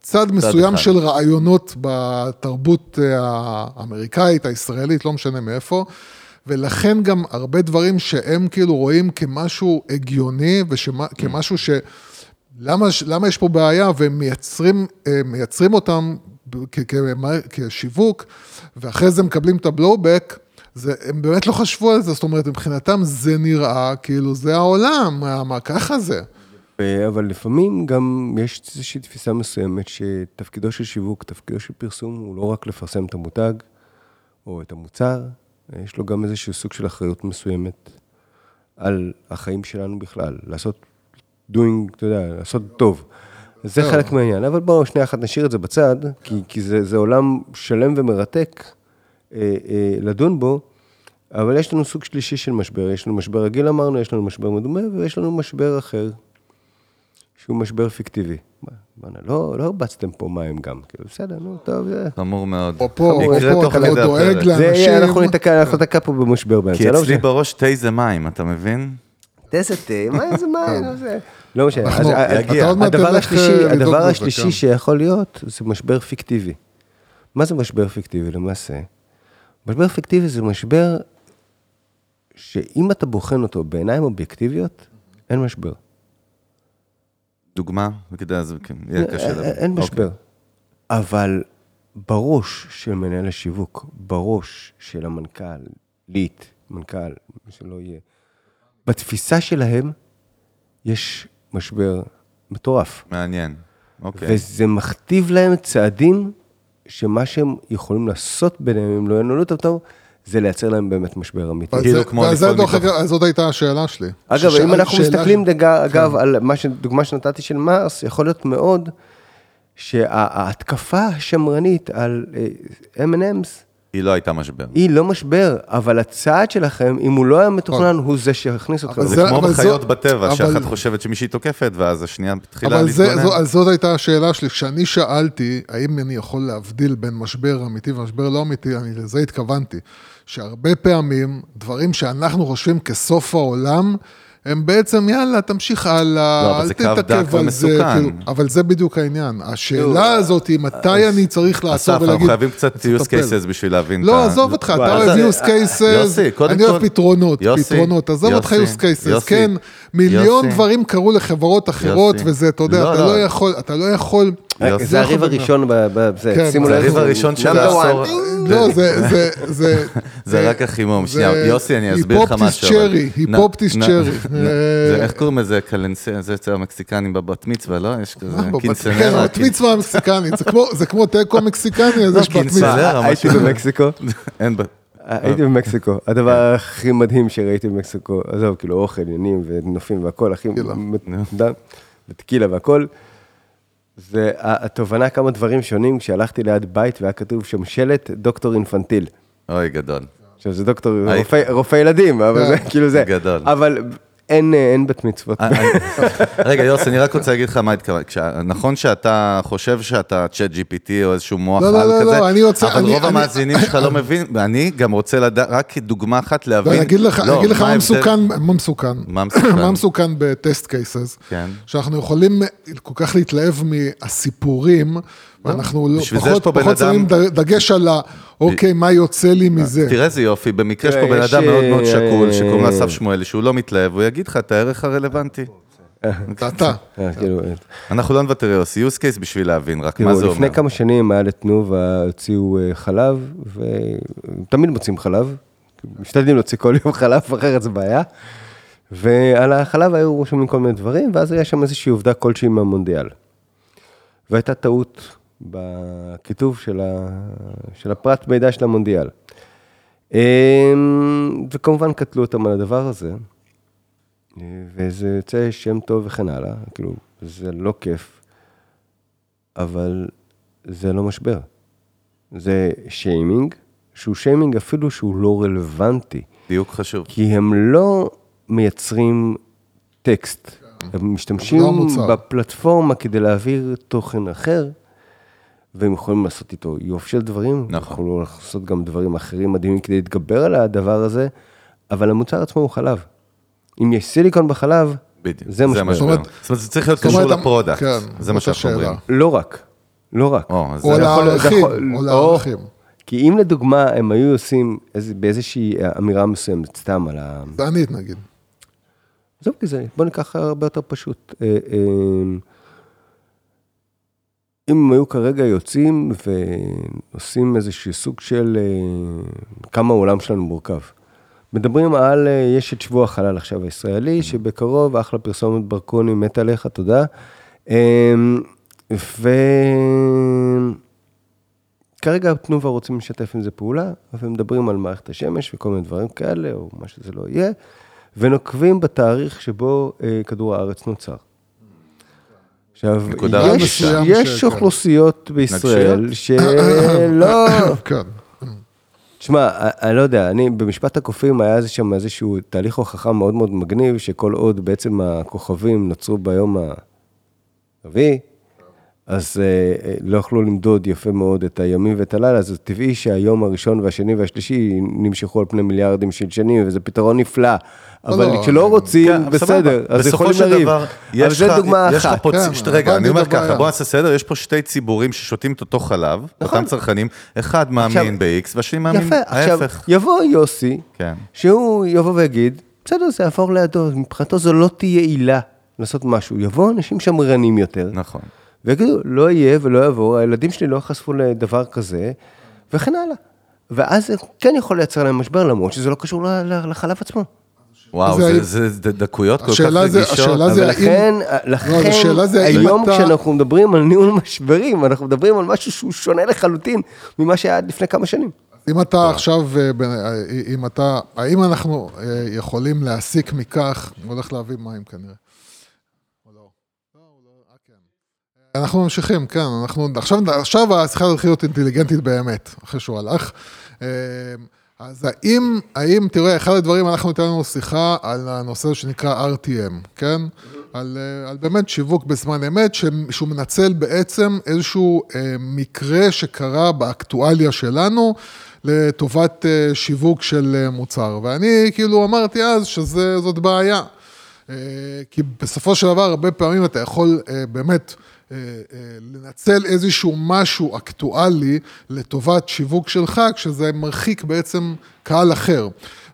מצד מסוים אחד. של רעיונות בתרבות אה, האמריקאית, הישראלית, לא משנה מאיפה. ולכן גם הרבה דברים שהם כאילו רואים כמשהו הגיוני וכמשהו ש... למה, למה יש פה בעיה והם מייצרים, אה, מייצרים אותם כ- כ- כשיווק, ואחרי זה מקבלים את הבלואו-בק, זה, הם באמת לא חשבו על זה, זאת אומרת, מבחינתם זה נראה כאילו זה העולם, מה, מה ככה זה. אבל לפעמים גם יש איזושהי תפיסה מסוימת שתפקידו של שיווק, תפקידו של פרסום, הוא לא רק לפרסם את המותג או את המוצר, יש לו גם איזשהו סוג של אחריות מסוימת על החיים שלנו בכלל, לעשות doing, אתה יודע, לעשות טוב. זה חלק מהעניין, אבל בואו שנייה אחת נשאיר את זה בצד, כי, כי זה, זה עולם שלם ומרתק אה, אה, לדון בו, אבל יש לנו סוג שלישי של משבר, יש לנו משבר רגיל אמרנו, יש לנו משבר מדומה, ויש לנו משבר אחר, שהוא משבר פיקטיבי. מה, לא, לא הרבצתם פה מים גם, כאילו, בסדר, נו, טוב, זה... חמור מאוד. אפרופו, יקרה אפרופו, תוך אתה לא דואג. לאנשים. זה אנחנו ניתקע, אנחנו ניתקע פה במשבר באמצע, כי לא אצלי. בראש תה זה מים, אתה מבין? טסת, מה איזה מים, לא זה. לא משנה, הדבר השלישי, אה, השלישי כן. שיכול להיות, זה משבר פיקטיבי. מה זה משבר פיקטיבי למעשה? משבר פיקטיבי זה משבר שאם אתה בוחן אותו בעיניים אובייקטיביות, אין משבר. דוגמה? וכדי אז כן, יהיה קשה אין- לדבר. אין אוקיי. משבר. אבל בראש של מנהל השיווק, בראש של המנכ"לית, מנכ"ל, מי שלא יהיה, בתפיסה שלהם יש משבר מטורף. מעניין. אוקיי. וזה מכתיב להם צעדים שמה שהם יכולים לעשות ביניהם, אם לא ינהלו אותם טוב, זה לייצר להם באמת משבר אמיתי. כאילו זה- כמו דרך מתוך- אגב, אז זאת הייתה השאלה שלי. אגב, אם אנחנו מסתכלים, דג- אגב, כן. על מה ש- דוגמה שנתתי של מרס, יכול להיות מאוד שההתקפה השמרנית על אה, M&M's היא לא הייתה משבר. היא לא משבר, אבל הצעד שלכם, אם הוא לא היה מתוכנן, הוא זה שהכניס אתכם. אבל זה זה- כמו אבל בחיות בטבע, אבל- שאחת חושבת שמישהי תוקפת, ואז השנייה מתחילה אבל זה, להתגונן. אז זאת הייתה השאלה שלי. כשאני שאלתי, האם אני יכול להבדיל בין משבר אמיתי ומשבר לא אמיתי, אני לזה התכוונתי. שהרבה פעמים, דברים שאנחנו חושבים כסוף העולם, הם בעצם, יאללה, תמשיך לא, הלאה, אבל אל תתעכב על זה. ומסוכן. כאילו, אבל זה בדיוק העניין. השאלה הזאת היא מתי אני צריך לעצור אסף, אנחנו ולהגיד... חייבים קצת use cases בשביל להבין את לא, ה- עזוב אותך, אתה אוהב אז- use cases, יוסי, קודם אני אוהב כל- פתרונות, יוסי, פתרונות, עזוב אותך use cases, יוסי, כן, מיליון יוסי. דברים קרו לחברות אחרות יוסי. וזה, אתה יודע, לא, אתה לא. לא יכול, אתה לא יכול... יוסי. זה הריב הראשון, זה, כן, שימו זה לב. הריב הראשון של העשור. לא, זה, זה, זה... זה רק החימום. זה- שנייה, יוסי, אני אסביר לך משהו. היפופטיס צ'רי, היפופטיס צ'רי. אה, זה- איך קוראים לזה? קלנסה, זה אצל המקסיקנים בבת מצווה, לא? יש כזה כן, קינסנרה. בת מצווה המקסיקנית, זה כמו- זה כמו תיקו מקסיקני, אז יש בת. מצווה. הייתי משהו. במקסיקו. אין ב... הייתי במקסיקו, הדבר הכי מדהים שראיתי במקסיקו, עזוב, כאילו אוכל, עניינים ונופים והכל, הכי. מדהים, וטקילה והכל, זה התובנה כמה דברים שונים כשהלכתי ליד בית והיה כתוב שם שלט דוקטור אינפנטיל. אוי, גדול. עכשיו זה דוקטור. רופא, רופא ילדים, אבל זה כאילו זה. גדול. אבל אין, אה, אין בת מצוות. אה, אני- רגע, יוסי, אני רק רוצה להגיד לך מה התכוונת. כשה- נכון שאתה חושב שאתה צ'אט GPT או איזשהו מוח לא, לא, על לא, כזה, לא, אני רוצה- אבל אני- רוב אני- המאזינים שלך לא מבין, ואני גם רוצה לדעת, רק כדוגמה אחת לא, להבין. אני אגיד לך, אני לא, אגיד לך מה ההבדל- מסוכן, מה מסוכן. מה מסוכן? מה מסוכן בטסט קייסס? כן. שאנחנו יכולים כל כך להתלהב מהסיפורים, ואנחנו לא- זה יש פחות פחות אדם- שמים דגש על ה... אוקיי, מה יוצא לי מזה. תראה איזה יופי, במקרה יש פה בן אדם מאוד מאוד אה, שקול, שקוראים לו אה, אסף שמואלי, שהוא לא מתלהב, הוא יגיד לך את הערך הרלוונטי. אתה. אה, כאילו, אנחנו לא נוותר יוסי, use case בשביל להבין, רק מה תראו, זה אומר. לפני כמה שנים היה לתנובה, הוציאו אה, חלב, ותמיד מוצאים חלב, משתדלים להוציא כל יום חלב, אחרת זה בעיה. ועל החלב היו רושמים כל מיני דברים, ואז היה שם איזושהי עובדה כלשהי מהמונדיאל. והייתה טעות בכיתוב של, ה... של הפרט מידע של המונדיאל. אמ, וכמובן קטלו אותם על הדבר הזה, וזה יוצא שם טוב וכן הלאה, כאילו, זה לא כיף, אבל זה לא משבר. זה שיימינג, שהוא שיימינג אפילו שהוא לא רלוונטי, דיוק חשוב. כי הם לא מייצרים טקסט, הם משתמשים לא. בפלטפורמה כדי להעביר תוכן אחר, והם יכולים לעשות איתו יופי של דברים, נכון. יכולים לעשות גם דברים אחרים מדהימים כדי להתגבר על הדבר הזה, אבל המוצר עצמו הוא חלב. אם יש סיליקון בחלב, בדיוק, זה משבר. זאת אומרת, זאת אומרת, זה צריך להיות קשור ל product, כן, זה מה שאנחנו אומרים. לא רק, לא רק. או, לערכים, או לערכים. כי אם לדוגמה הם היו עושים איזה, באיזושהי אמירה מסוימת, סתם על ה... דנית נגיד. עזוב כזה, בוא ניקח הרבה יותר פשוט. אם הם היו כרגע יוצאים ועושים איזשהו סוג של אה, כמה העולם שלנו מורכב. מדברים על, אה, יש את שבוע החלל עכשיו הישראלי, שבקרוב, אחלה פרסומת ברקוני, מת עליך, תודה. אה, וכרגע תנובה רוצים לשתף עם זה פעולה, והם מדברים על מערכת השמש וכל מיני דברים כאלה, או מה שזה לא יהיה, ונוקבים בתאריך שבו כדור הארץ נוצר. עכשיו, יש, יש. אוכלוסיות בישראל שלא... כן. תשמע, אני לא יודע, אני, במשפט הקופים היה איזה שם איזשהו תהליך הוכחה מאוד מאוד מגניב, שכל עוד בעצם הכוכבים נוצרו ביום הרביעי, אז אה, אה, לא יכלו למדוד יפה מאוד את הימים ואת הלילה, אז זה טבעי שהיום הראשון והשני והשלישי נמשכו על פני מיליארדים של שנים, וזה פתרון נפלא. אבל לא, כשלא רוצים, כן, בסדר, סבבה. אז יכולים לריב. אבל לך- דוגמה יש לך אחת. פה, כן, רגע, אני אומר. ככה, בוא נעשה סדר, יש פה שתי ציבורים ששותים את אותו חלב, נכון. אותם צרכנים, אחד מאמין ב-X והשני מאמין ההפך. יבוא יוסי, כן. שהוא יבוא ויגיד, בסדר, זה יעבור לידו, מבחינתו זו לא תהיה עילה לעשות משהו. יבואו אנשים שמרנים יותר, נכון. ויגידו, לא יהיה ולא יבוא, הילדים שלי לא ייחשפו לדבר כזה, וכן הלאה. ואז זה כן יכול לייצר להם משבר, למרות שזה לא קשור לחלב עצמו. וואו, זה- זה- זה זה דקויות כל כך רגישות. השאלה זה- האם- לכן, לא, זה היום אתה- כשאנחנו מדברים על ניהול משברים, אנחנו מדברים על משהו שהוא שונה לחלוטין ממה שהיה עד לפני כמה שנים. אם אתה עכשיו, אה, אה, אם אתה, האם אנחנו אה, יכולים להסיק מכך, הוא הולך להביא מים כנראה. או לא? לא, הוא לא, אה, כן. אנחנו ממשיכים, כן, אנחנו, עכשיו, עכשיו השיחה תתחיל להיות אינטליגנטית באמת, אחרי שהוא הלך. אה, אז האם, האם, תראה, אחד הדברים, אנחנו ניתן לנו שיחה על הנושא שנקרא RTM, כן? על, אה, על באמת שיווק בזמן אמת, שהוא מנצל בעצם איזשהו אה, מקרה שקרה באקטואליה שלנו, לטובת שיווק של מוצר. ואני כאילו אמרתי אז שזאת בעיה. כי בסופו של דבר, הרבה פעמים אתה יכול באמת לנצל איזשהו משהו אקטואלי לטובת שיווק שלך, כשזה מרחיק בעצם קהל אחר.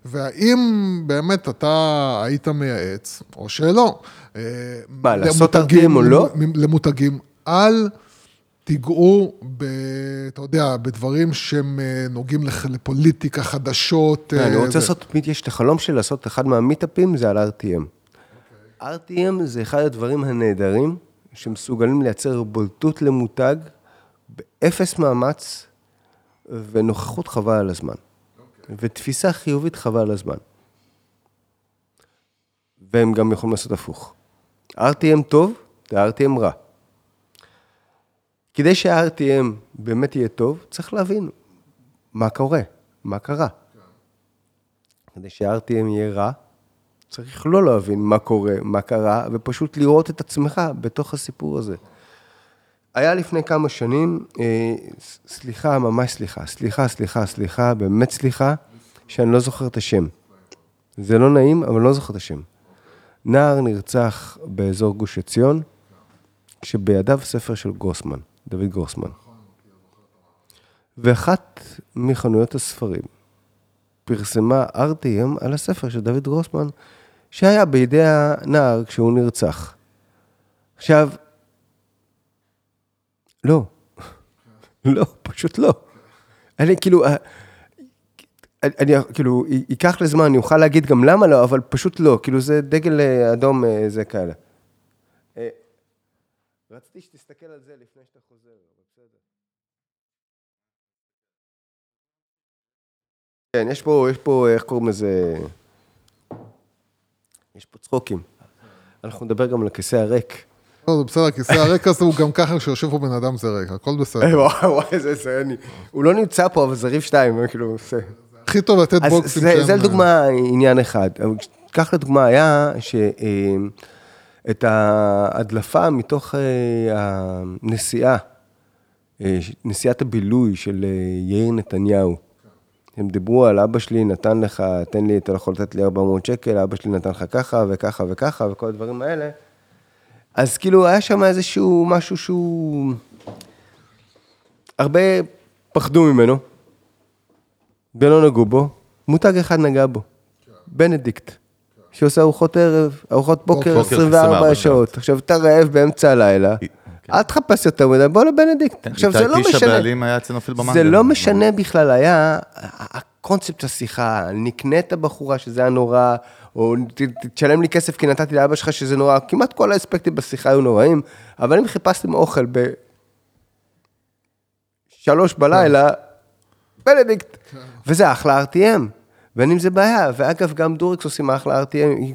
והאם באמת אתה היית מייעץ, או שלא, אה, מה, לעשות RTM או לא? למותגים, אל תיגעו, ב, אתה יודע, בדברים שהם אה, נוגעים לפוליטיקה, חדשות. אני אה, רוצה זה. לעשות, יש את החלום שלי לעשות אחד מהמיטאפים, זה על RTM. RTM זה אחד הדברים הנהדרים שמסוגלים לייצר בולטות למותג באפס מאמץ ונוכחות חבל על הזמן. ותפיסה חיובית חבל על הזמן. והם גם יכולים לעשות הפוך. RTM טוב, זה RTM רע. כדי שה-RTM באמת יהיה טוב, צריך להבין מה קורה, מה קרה. כדי שה-RTM יהיה רע, צריך לא להבין מה קורה, מה קרה, ופשוט לראות את עצמך בתוך הסיפור הזה. היה לפני כמה שנים, אה, סליחה, ממש סליחה, סליחה, סליחה, סליחה, באמת סליחה, שאני לא זוכר את השם. זה לא נעים, אבל לא זוכר את השם. נער נרצח באזור גוש עציון, כשבידיו ספר של גרוסמן, דוד גרוסמן. ואחת מחנויות הספרים פרסמה RTM על הספר של דוד גרוסמן, שהיה בידי הנער כשהוא נרצח. עכשיו, לא. לא, פשוט לא. אני כאילו, אה, אני, כאילו, ייקח לי זמן, אני אוכל להגיד גם למה לא, אבל פשוט לא, כאילו זה דגל אה, אדום, אה, זה כאלה. רציתי שתסתכל על זה לפני שאתה חוזר, בסדר. כן, יש פה, יש פה, איך קוראים לזה? יש פה צחוקים. אנחנו נדבר גם על הכיסא הריק. לא, זה בסדר, הכיסא הריק הזה הוא גם ככה, כשיושב פה בן אדם זה ריק, הכל בסדר. וואי, וואי, איזה סייני. הוא לא נמצא פה, אבל זה ריב שתיים, כאילו, זה... הכי טוב לתת בוקסים זה, שהם, זה אה, לדוגמה עניין אחד. קח לדוגמה, היה שאת ההדלפה מתוך אה, הנסיעה, אה, נסיעת הבילוי של אה, יאיר נתניהו. הם דיברו על אבא שלי נתן לך, תן לי, אתה יכול לתת לי 400 שקל, אבא שלי נתן לך ככה וככה וככה וכל הדברים האלה. אז כאילו היה שם איזשהו משהו שהוא... הרבה פחדו ממנו, ולא נגעו בו, מותג אחד נגע בו, בנדיקט, שעושה ארוחות ערב, ארוחות בוקר בוקר 24 24 שעות. עכשיו, אתה רעב באמצע הלילה, אל תחפש יותר מדי, בוא לבנדיקט. עכשיו, זה לא איתי משנה. הבעלים היה אצלנו אפילו במנגל. זה לא משנה בכלל, היה הקונספט השיחה, נקנה את הבחורה שזה היה נורא, או תשלם לי כסף כי נתתי לאבא שלך שזה נורא, כמעט כל האספקטים בשיחה היו נוראים, אבל אם חיפשתם אוכל בשלוש בלילה, בנדיקט, וזה אחלה RTM. ואין עם זה בעיה, ואגב, גם דורקס עושים אחלה RTM,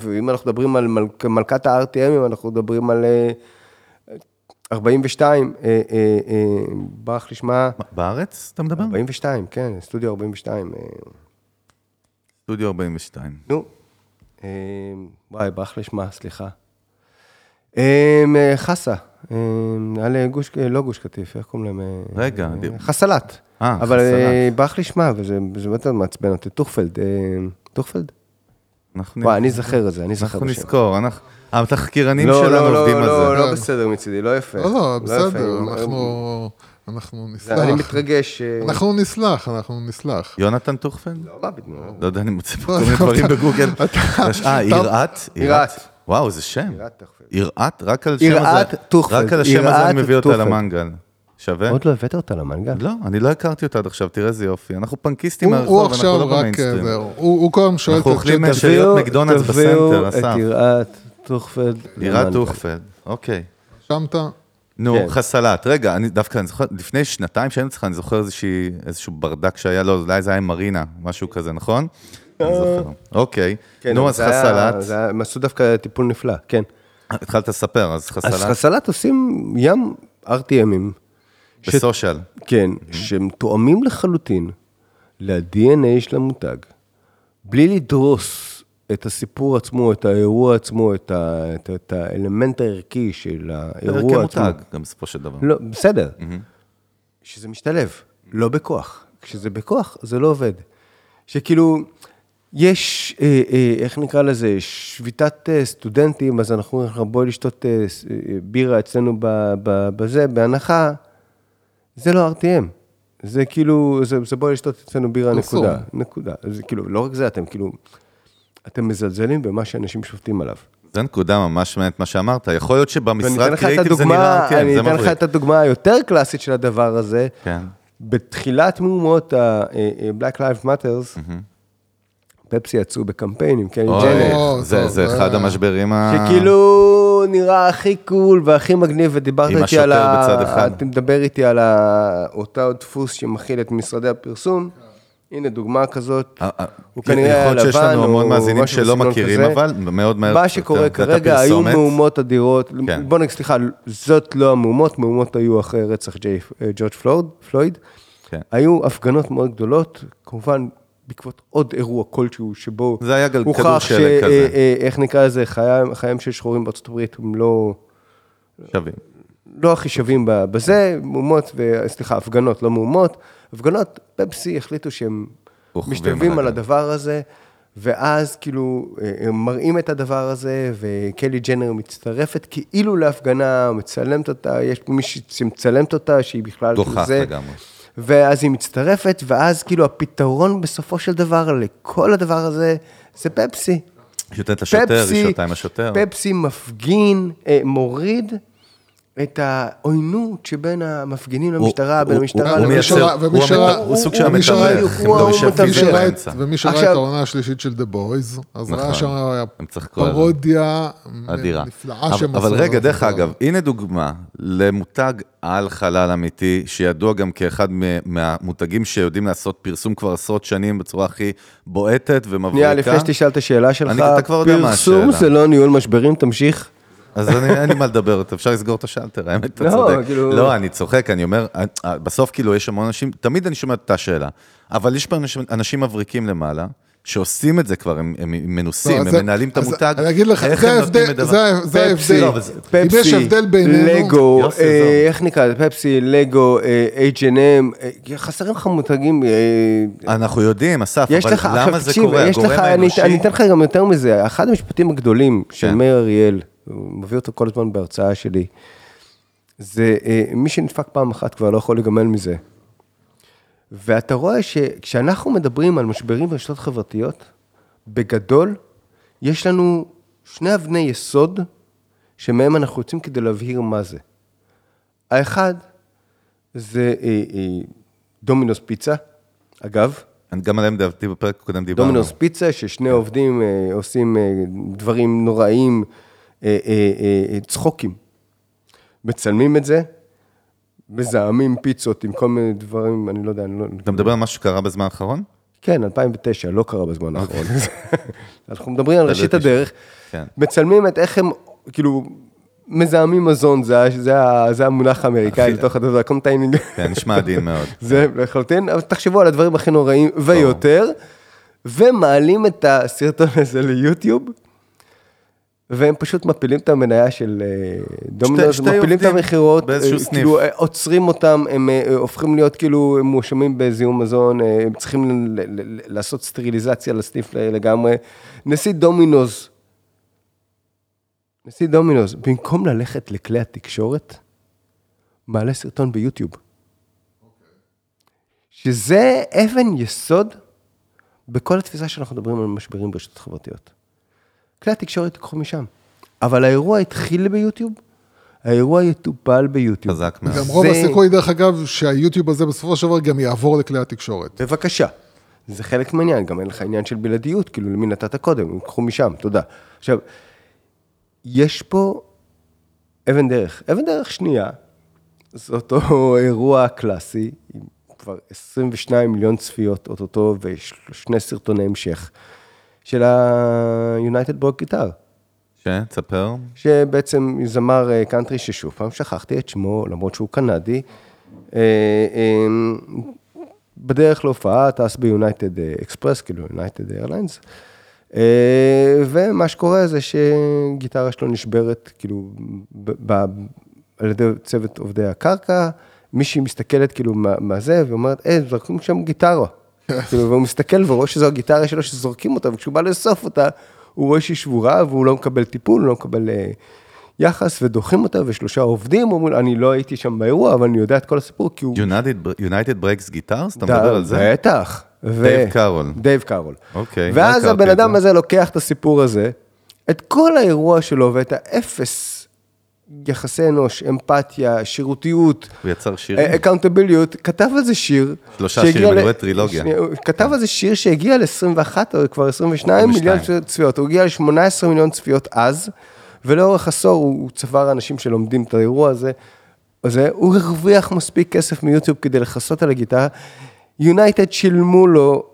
ואם אנחנו מדברים על מל- מלכת ה-RTM, אנחנו מדברים על אה, 42, אה, אה, אה, ברח לי שמה, מה, בארץ אתה מדבר? 42, כן, סטודיו 42. אה, סטודיו 42. נו, וואי, ברח לי שמה, סליחה. חסה, על גוש, לא גוש קטיף, איך קוראים להם? רגע, חסלת. אה, אבל חסלת. אה, ברח לי שמה, וזה זה באמת מעצבן אותי, טוכפלד, טוכפלד? אנחנו וואי, אני אזכר את זה, אני אזכר אנחנו בשם. נזכור, אנחנו... התחקירנים לא, שלנו לא, עובדים לא, על לא, זה. לא בסדר מצידי, לא יפה. לא, לא, בסדר, אנחנו, אנחנו זה- אני נסלח. מתרגש. אה, אנחנו נסלח, אנחנו נסלח. יונתן טוכפלד? מה פתאום? לא יודע, אני מוצא פה כל מיני דברים בגוגל. אה, יראת? יראת. וואו, איזה שם. יראת טוכפלד. יראת? רק על השם יראת הזה. אני מביא אותה. למנגל. שווה? עוד לא הבאת אותה למנגל? לא, אני לא הכרתי אותה עד עכשיו, תראה איזה יופי. אנחנו פנקיסטים מהרחוב, אנחנו עכשיו לא רק, במיינסטרים. הוא הוא כל הזמן שואל את אנחנו אוכלים שאריות תביאו- מקדונלדס תביאו בסנטר, את אסף. יראת טוכפלד. יראת. טוכפלד, אוקיי. רשמת? נו, כן. חסלת. רגע, אני דווקא, אני זוכר, לפני שנתיים שהיינו אצלך, אני זוכר איזושהי- איזשהו ברדק שהיה לו, אולי זה היה עם מרינה, משהו כזה, נכון? אני זוכר. אוקיי. כן, נו, אז חסלת. היה- הם עשו דווקא טיפול נפלא, כן. התחלת לספר, אז אז חסלת חסלת עושים ים RTMים. בסושיאל. כן, שהם תואמים לחלוטין ל-DNA של המותג, בלי לדרוס את הסיפור עצמו, את האירוע עצמו, את, ה, את, את האלמנט הערכי של האירוע עצמו. מותג, גם בסופו של דבר. לא, בסדר. שזה משתלב, לא בכוח. כשזה בכוח, זה לא עובד. שכאילו, יש, אה, אה, איך נקרא לזה, שביתת אה, סטודנטים, אז אנחנו אומרים לך, בואי לשתות אה, אה, בירה אצלנו ב- ב- בזה, בהנחה, זה לא RTM. זה כאילו, זה, זה בואי לשתות אצלנו בירה, פרסום. נקודה. נקודה. זה כאילו, לא רק זה, אתם כאילו, אתם מזלזלים במה שאנשים שופטים עליו. זו נקודה ממש מעניינת מה שאמרת. יכול להיות שבמשרד קריאיטיב זה נראה, כן, אני זה אתן לך מבריק. את הדוגמה היותר קלאסית של הדבר הזה. כן. בתחילת מהומות ה-Black Lives Matters, פפסי יצאו בקמפיין עם קני ג'נר, זה זה אה. אחד המשברים ה... שכאילו נראה הכי קול והכי מגניב, ודיברת עם איתי על השוטר ה... בצד אחד. אתה מדבר איתי על אותו דפוס שמכיל את משרדי הפרסום. הנה דוגמה כזאת, אה, אה, הוא כנראה היה יכול להיות שיש לבן לנו המון מאזינים שלא מכירים. אבל מאוד מהר... מה שקורה כרגע, היו. מהומות אדירות, כן. בוא נגיד, סליחה, זאת לא המהומות, מהומות היו אחרי רצח ג'ורג' פלויד, פלויד. כן. היו הפגנות מאוד גדולות, כמובן בעקבות עוד אירוע כלשהו שבו זה היה גל- כדור הוכח ש... שלג כזה. אה, אה, איך נקרא לזה, חייהם חייהם של שחורים בארצות הברית הם לא... שווים. לא הכי שווים בזה, מהומות, ו- סליחה, הפגנות, לא מהומות. הפגנות, פפסי החליטו שהם משתלבים על. הדבר הזה, ואז כאילו אה, הם מראים את הדבר הזה, וקלי ג'נר מצטרפת כאילו להפגנה, מצלמת אותה, יש מישהי שמצלמת אותה, שהיא בכלל דוכח זה. לגמרי. ואז היא מצטרפת, ואז כאילו הפתרון בסופו של דבר לכל הדבר הזה, זה פפסי. היא נותנת לשוטר, היא שותה עם השוטר. פפסי מפגין, אה, מוריד את העוינות שבין המפגינים למשטרה, בין המשטרה ומי הוא סוג של המתווך. משווים ומי שראה את- העונה השלישית של דה בויז, אז נכון. ראה שם על זה. פרודיה. נפלאה שהם אבל רגע, דרך. אגב, הנה דוגמה למותג על חלל אמיתי, שידוע גם כאחד מהמותגים שיודעים לעשות פרסום כבר עשרות שנים בצורה הכי בועטת ומבריקה. שנייה, לפני שתשאל את השאלה שלך, אני- אתה כבר יודע מה פרסום. זה לא ניהול משברים, תמשיך. אז אני, אין לי מה לדבר, אפשר לסגור את השלטר, האמת, אתה לא, צודק. כאילו- לא, אני צוחק, אני אומר, אה, בסוף כאילו יש המון אנשים, תמיד אני שומע את אותה שאלה, אבל יש פה אנשים, אנשים מבריקים למעלה, שעושים את זה כבר, הם, הם מנוסים, לא, הם אז- מנהלים את המותג, אני אגיד לך, איך זה הם נותנים ההבדל, את דבר- זה זה פפסי, ההבדל. לא, זה- אם יש פפסי, הבדל בינינו... לגו, יוסי, אה. איך נקרא לזה? פפסי, לגו, אה, H&M, אה, חסרים לך מותגים, אה, אנחנו יודעים, אסף, יש אבל לך, למה עכשיו זה קורה? יש הגורם לך, אני, האנושי... אני אתן לך גם יותר מזה, אחד המשפטים הגדולים של כן. מאיר אריאל, מביא אותו כל הזמן בהרצאה שלי, זה אה, מי שנדפק פעם אחת כבר לא יכול להיגמל מזה. ואתה רואה שכשאנחנו מדברים על משברים ברשתות חברתיות, בגדול, יש לנו שני אבני יסוד שמהם אנחנו יוצאים כדי להבהיר מה זה. האחד זה אה, אה, דומינוס פיצה, אגב, אני גם עליהם דעתי בפרק הקודם דיברנו. דומינוס פיצה, ששני עובדים אה, עושים אה, דברים נוראים, אה, אה, אה, צחוקים. מצלמים את זה, מזהמים פיצות עם כל מיני דברים, אני לא יודע, אני לא... אתה מדבר על משהו שקרה בזמן האחרון? כן, 2009, לא קרה בזמן האחרון. אנחנו מדברים על ראשית הדרך. כן. מצלמים את איך הם, כאילו, מזהמים מזון, זה המונח האמריקאי לתוך הדבר, contaminating. כן, נשמע עדין מאוד. זה לחלוטין, אבל תחשבו על הדברים הכי נוראים ויותר, ומעלים את הסרטון הזה ליוטיוב, והם פשוט מפילים את המניה של אה, דומינוס, מפילים את המכירות, אה. כאילו אה, עוצרים אותם, הם הופכים להיות כאילו מואשמים בזיהום מזון, הם צריכים לעשות סטריליזציה לסניף לגמרי. נשיא דומינוס, נשיא דומינוס, במקום ללכת לכלי התקשורת, מעלה סרטון ביוטיוב. שזה אבן יסוד בכל התפיסה שאנחנו מדברים על משברים ברשתות חברתיות. כלי התקשורת ייקחו משם. אבל האירוע התחיל ביוטיוב, האירוע יטופל ביוטיוב. חזק מאוד. גם רוב זה- הסיכוי, דרך אגב, שהיוטיוב הזה בסופו של דבר גם יעבור לכלי התקשורת. בבקשה. זה חלק מהעניין, גם אין לך עניין של בלעדיות, כאילו למי נתת קודם, הם ייקחו משם, תודה. עכשיו, יש פה אבן דרך. אבן דרך שנייה, זה אותו אירוע קלאסי, עם כבר 22 מיליון צפיות אוטוטו ושני סרטוני המשך, של ה-United Broke Guitar. שתספר. שבעצם זמר אה, קאנטרי ששוב פעם שכחתי את שמו, למרות שהוא קנדי. אה, אה, בדרך להופעה טס ביונייטד אקספרס, כאילו יונייטד איירליינס. ומה שקורה זה שגיטרה שלו נשברת, כאילו, ב- על ידי צוות עובדי הקרקע, מישהי מסתכלת כאילו מה, מה זה, ואומרת, אה, זורקים שם גיטרה. כאילו, והוא מסתכל ורואה שזו הגיטרה שלו שזורקים אותה, וכשהוא בא לאסוף אותה, הוא רואה שהיא שבורה והוא לא מקבל טיפול, הוא לא מקבל אה, יחס, ודוחים אותה, ושלושה עובדים אומרים, אני לא הייתי שם באירוע, אבל אני יודע את כל הסיפור, כי הוא... United, United Breaks Guitars? אתה מדבר על זה? בטח. ו- דייב קארול. דייב קארול. אוקיי, ואז הבן אדם זה. הזה לוקח את הסיפור הזה, את כל האירוע שלו ואת האפס יחסי אנוש, אמפתיה, שירותיות, הוא יצר שירים? אקאונטביליות, כתב על זה שיר. שלושה שירים, אני רואה טרילוגיה. כתב על זה שיר שהגיע ל-21 או כבר 22 מיליון 22. צפיות, הוא הגיע ל-18 מיליון צפיות אז, ולאורך עשור הוא צבר אנשים שלומדים את האירוע הזה. הזה, הוא הרוויח מספיק כסף מיוטיוב כדי לכסות על הגיטרה. יונייטד שילמו לו,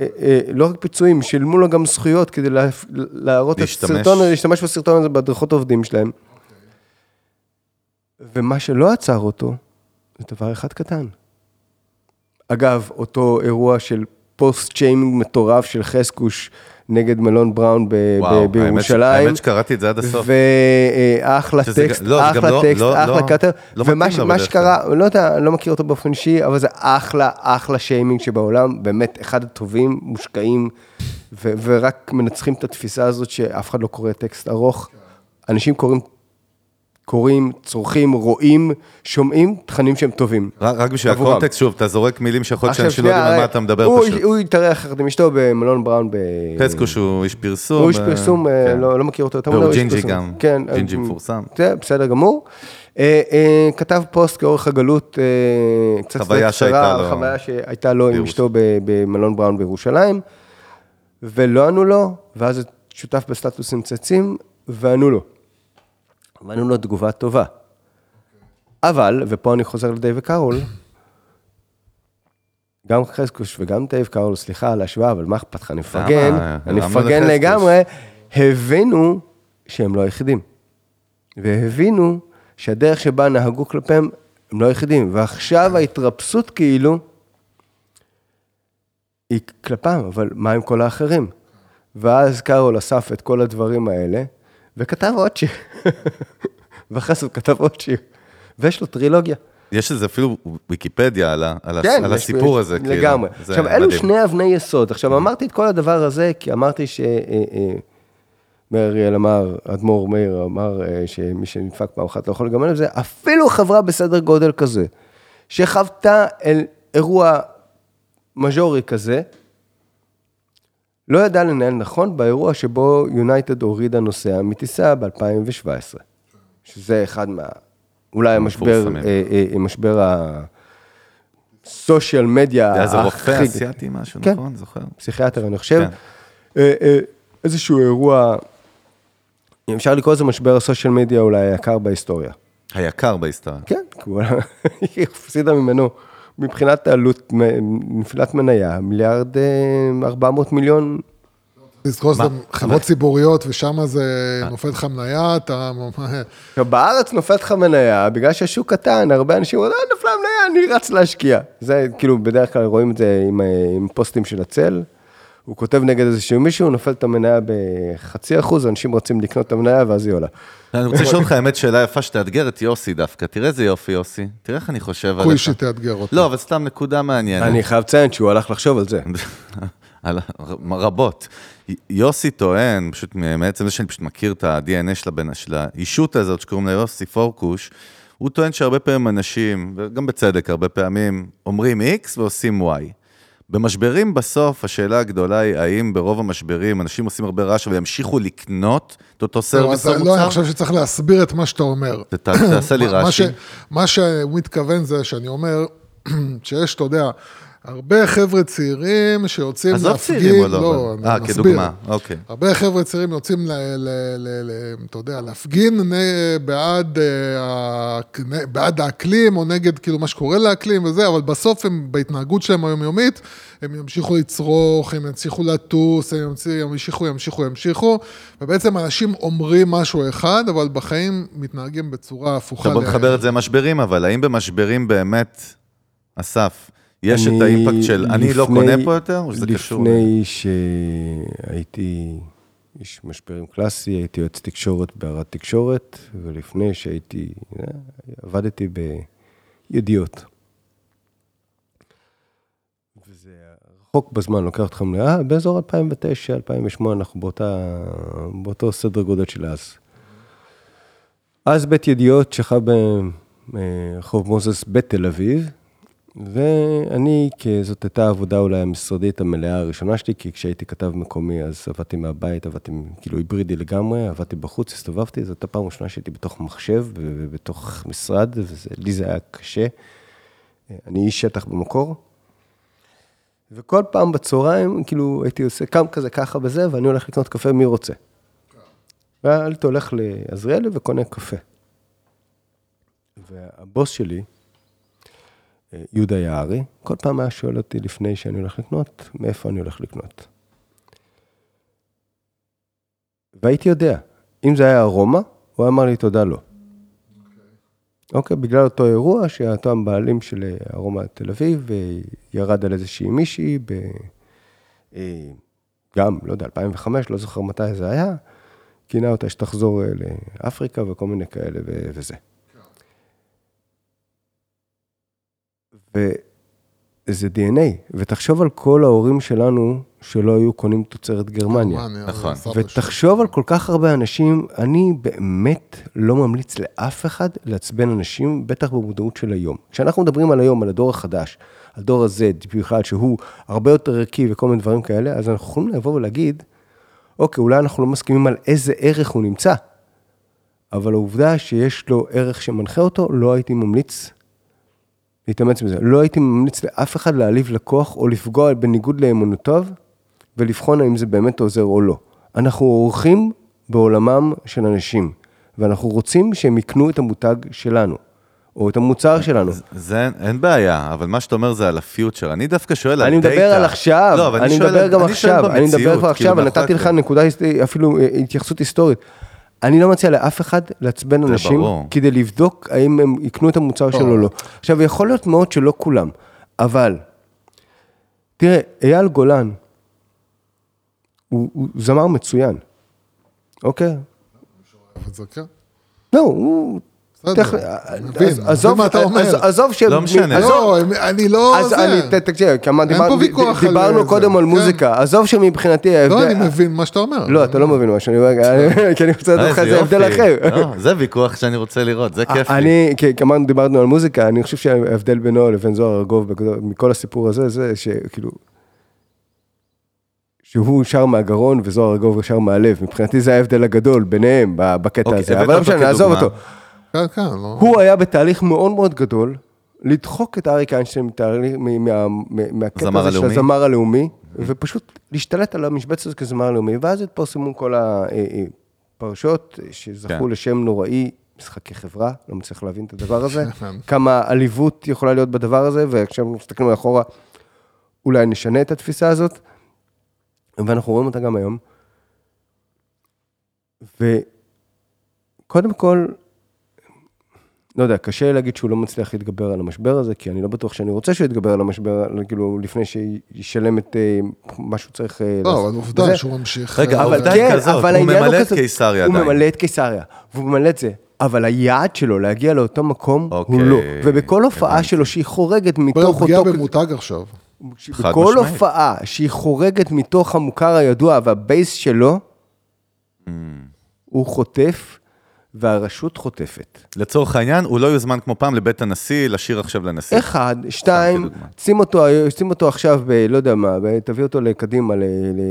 אה, אה, לא רק פיצויים, שילמו לו גם זכויות כדי לה- להראות את. הסרטון, להשתמש בסרטון הזה בהדרכות העובדים שלהם. ומה שלא עצר אותו, זה דבר אחד קטן. אגב, אותו אירוע של פוסט שיימינג מטורף של חסקוש נגד מלון בראון ב- וואו, ב- בירושלים. האמת שקראתי את זה עד הסוף. ואחלה טקסט, גם- לא, זה גם אחלה לא- טקסט, לא- אחלה לא- קאטר. לא ומה מתאים ש- שקרה, לא יודע, לא מכיר אותו באופן אישי, אבל זה אחלה, אחלה שיימינג שבעולם, באמת אחד הטובים, מושקעים, ו- ורק מנצחים את התפיסה הזאת שאף אחד לא קורא טקסט ארוך. אנשים קוראים, קוראים, צורכים, רואים, שומעים תכנים שהם טובים. רק רק בשביל. הקונטקסט, שוב, אתה זורק מילים שיכול להיות שאנשים לא יודעים על מה אתה מדבר הוא- פשוט. הוא התארח יחד עם אשתו במלון בראון ב... חסקוש הוא איש פרסום. הוא איש אה, פרסום, אה, כן. לא לא מכיר אותו יותר מדי, הוא ג'ינג'י. גם. כן. ג'ינג'י אה, מפורסם. בסדר גמור. אה, אה, כתב פוסט כאורך הגלות, אה, קצת חוויה שהייתה לו. חוויה שהייתה לו עם אשתו במלון בראון בירושלים, ולא ענו לו, ואז שותף בסטטוסים צצים, וענו לו. וענו לו תגובה טובה. אבל, ופה אני חוזר לדייב קארול, גם חסקוש וגם דייב קארול, סליחה על ההשוואה, אבל מה אכפת לך, אני מפרגן? אני מפרגן? לגמרי, הבינו שהם לא היחידים. והבינו שהדרך שבה נהגו כלפיהם, הם לא היחידים. ועכשיו ההתרפסות כאילו, היא כלפם, אבל מה עם כל האחרים? ואז קארול אסף את כל הדברים האלה, וכתב עוד שיר. ואחרי זה הוא כתב עוד שיר. ויש לו טרילוגיה. יש לזה אפילו ויקיפדיה על ה- על כן, על הסיפור יש- הזה. כאילו. לגמרי. זה עכשיו, אלו מדהים. שני אבני יסוד. עכשיו, אמרתי את כל הדבר הזה, כי אמרתי ש... אה, אה, מאיר אריאל אמר, אדמו"ר מאיר אמר אה, שמי שנדפק פעם אחת לא יכול לגמל את זה, אפילו חברה בסדר גודל כזה, שחוותה אל אירוע מז'ורי כזה, לא ידע לנהל נכון באירוע שבו יונייטד הורידה נוסע מטיסה ב-2017, שזה אחד מה... אולי המשבר, המפורסמים. אה, אה, משבר הסושיאל מדיה זה היה רופא אסיאתי משהו, כן. נכון? זוכר? פסיכיאטר, אני חושב. כן. אה, אה, איזשהו אירוע, אם אפשר לקרוא לזה משבר הסושיאל מדיה אולי היקר בהיסטוריה. היקר בהיסטוריה. כן, כי הוא הפסידה ממנו, מבחינת העלות, מ- נפילת מניה, מיליארד אה, 400 מיליון. לזכור שזה מה? חברות ציבוריות, ושם זה נופל לך מניה, אתה... בארץ נופלת לך מניה, בגלל שהשוק קטן, הרבה אנשים אומרים, אה, נפלה מניה, אני רץ להשקיע. זה כאילו, בדרך כלל רואים את זה עם, אה, עם פוסטים של הצל. הוא כותב נגד איזשהו מישהו, נופל את המניה בחצי אחוז, אנשים רוצים לקנות את המניה, ואז היא עולה. אני רוצה לשאול אותך, האמת, שאלה יפה שתאתגר את יוסי דווקא. תראה איזה יופי, יוסי. תראה איך אני חושב עליך. אוקיי שתאתגר אותי. לא, אבל סתם נקודה מעניינת. אני חייב לציין שהוא הלך לחשוב על זה. על- רבות. יוסי טוען, פשוט מעצם זה שאני פשוט מכיר את ה-DNA של הבן, של הישות הזאת שקוראים לה יוסי פורקוש, הוא טוען שהרבה פעמים אנשים, וגם בצדק, הרבה פעמים, אומרים X ועושים Y. במשברים בסוף, השאלה הגדולה היא, האם ברוב המשברים אנשים עושים הרבה רעש וימשיכו לקנות את אותו לא, service או לא, אני? חושב שצריך להסביר את מה שאתה אומר. תעשה לי מה- מה רש"י. ש- מה שהוא מתכוון זה שאני אומר, שיש, אתה יודע, הרבה חבר'ה צעירים שיוצאים עזוב להפגין, צעירים או לא, לא, אבל- אני אה. כדוגמה, אוקיי. הרבה חבר'ה צעירים יוצאים, ל, ל, ל, ל, אתה יודע, להפגין בעד, אה, בעד האקלים, או נגד כאילו מה שקורה לאקלים וזה, אבל בסוף הם, בהתנהגות שלהם היומיומית, הם ימשיכו לצרוך, הם ימשיכו לטוס, הם ימשיכו, ימשיכו, ימשיכו, ובעצם אנשים אומרים משהו אחד, אבל בחיים מתנהגים בצורה הפוכה. עכשיו בוא נחבר את זה למשברים, אבל האם במשברים באמת, אסף, יש את האימפקט של אני לא לפני- קונה פה יותר, או שזה קשור? לפני שהייתי איש משברים קלאסי, הייתי יועץ תקשורת בהערת תקשורת, ולפני שהייתי, אה, עבדתי בידיעות. וזה רחוק בזמן, לוקח אתכם, ל- אה, באזור 2009, 2008, אנחנו באותה, באותו סדר גודל של אז. אז בית ידיעות שכב ברחוב מוזס בתל אביב, ואני, כי זאת הייתה העבודה אולי המשרדית המלאה הראשונה שלי, כי כשהייתי כתב מקומי אז עבדתי מהבית, עבדתי כאילו היברידי לגמרי, עבדתי בחוץ, הסתובבתי, זו הייתה פעם ראשונה שהייתי בתוך מחשב ובתוך משרד, ולי זה היה קשה. אני איש שטח במקור. וכל פעם בצהריים, כאילו, הייתי עושה קם כזה ככה וזה, ואני הולך לקנות קפה, מי רוצה? והייתי הולך לעזריאלי וקונה קפה. והבוס שלי, יהודה יערי, כל פעם היה שואל אותי לפני שאני הולך לקנות, מאיפה אני הולך לקנות. והייתי יודע, אם זה היה ארומה, הוא היה אמר לי תודה לא. אוקיי, בגלל אותו אירוע, שאותו הבעלים של אה, ארומה תל אביב אה, ירד על איזושהי מישהי, ב... אה, גם, לא יודע, 2005, לא זוכר מתי זה היה, כינה אותה שתחזור לאפריקה וכל מיני כאלה ו- וזה. וזה DNA, ותחשוב על כל ההורים שלנו שלא היו קונים תוצרת גרמניה. נכון. ותחשוב על כל כך הרבה אנשים, אני באמת לא ממליץ לאף אחד לעצבן אנשים, בטח במודעות של היום. כשאנחנו מדברים על היום, על הדור החדש, על דור ה-Z, בכלל שהוא הרבה יותר ערכי וכל מיני דברים כאלה, אז אנחנו יכולים לבוא ולהגיד, אוקיי, אולי אנחנו לא מסכימים על איזה ערך הוא נמצא, אבל העובדה שיש לו ערך שמנחה אותו, לא הייתי ממליץ להתאמץ בזה. לא הייתי ממליץ לאף אחד להעליב לקוח או לפגוע בניגוד לאמונותיו, ולבחון האם זה באמת עוזר או לא. אנחנו עורכים בעולמם של אנשים, ואנחנו רוצים שהם יקנו את המותג שלנו, או את המוצר שלנו. זה אין בעיה, אבל מה שאתה אומר זה על הפיוטר. אני דווקא שואל על אני דאטה. מדבר על עכשיו, לא, אבל אני שואל מדבר גם אני עכשיו, אני מדבר כבר עכשיו, כאילו, ונתתי לך נקודה, אפילו אה, התייחסות היסטורית. אני לא מציע לאף אחד לעצבן אנשים, ברור. כדי לבדוק האם הם יקנו את המוצר שלו או לא. עכשיו, יכול להיות מאוד שלא כולם, אבל, תראה, אייל גולן, הוא הוא זמר מצוין, אוקיי? אבל זה כן. לא, הוא... אז- אני עזוב, מה אתה אומר. עזוב ש... לא משנה. לא, אני לא... אז זה. אני, תקשיב, כמה אין דיבר- פה ויכוח על דיברנו קודם על כן. מוזיקה, עזוב שמבחינתי לא. אני מבין מה שאתה אומר. לא, אתה לא מבין מה שאני אומר, כי אני רוצה לתת לך איזה הבדל. אחר. לא, זה ויכוח שאני רוצה לראות, זה כיף לי. אני, כי כמובן דיברנו על מוזיקה, אני חושב שההבדל בינו לבין זוהר ארגוב, מכל הסיפור הזה, זה שכאילו, שהוא שר מהגרון וזוהר ארגוב שר מהלב. מבחינתי זה ההבדל הגדול ביניהם בקטע אוקיי, הזה, אבל לא משנה, נעזוב. אותו. כן, כן, לא. הוא היה בתהליך מאוד מאוד גדול, לדחוק את אריק איינשטיין מתהליך- מה- מהקטע הזמר הזה של הלאומי. הזמר הלאומי, ופשוט להשתלט על המשבצת הזאת כזמר לאומי, ואז התפרסמו כל הפרשות שזכו כן. לשם נוראי, משחקי חברה, לא מצליח להבין את הדבר הזה, כמה עליבות יכולה להיות בדבר הזה, וכשאנחנו מסתכלים אחורה, אולי נשנה את התפיסה הזאת, ואנחנו רואים אותה גם היום. וקודם כל, לא יודע, קשה להגיד שהוא לא מצליח להתגבר על המשבר הזה, כי אני לא בטוח שאני רוצה שהוא יתגבר על המשבר, כאילו, לפני שישלם את אה, מה שהוא צריך אה, לא, לעשות. אבל עובדה וזה- שהוא ממשיך... רגע, אה, אבל היא כן, כזאת, אבל הוא ממלא את קיסריה הוא עדיין. ממלא את קיסריה, והוא ממלא את זה, אבל היעד שלו להגיע לאותו מקום הוא אוקיי, לא. ובכל הופעה. שלו שהיא חורגת מתוך פגיעה אותו... במותג עכשיו. בכל. הופעה שהיא חורגת מתוך המוכר הידוע והבייס שלו, Mm. הוא חוטף והרשות חוטפת. לצורך העניין, הוא לא יוזמן כמו פעם לבית הנשיא, לשיר עכשיו לנשיא. אחד, שתיים. שים אותו, שים אותו עכשיו ב... לא יודע מה, תביא אותו לקדימה ל-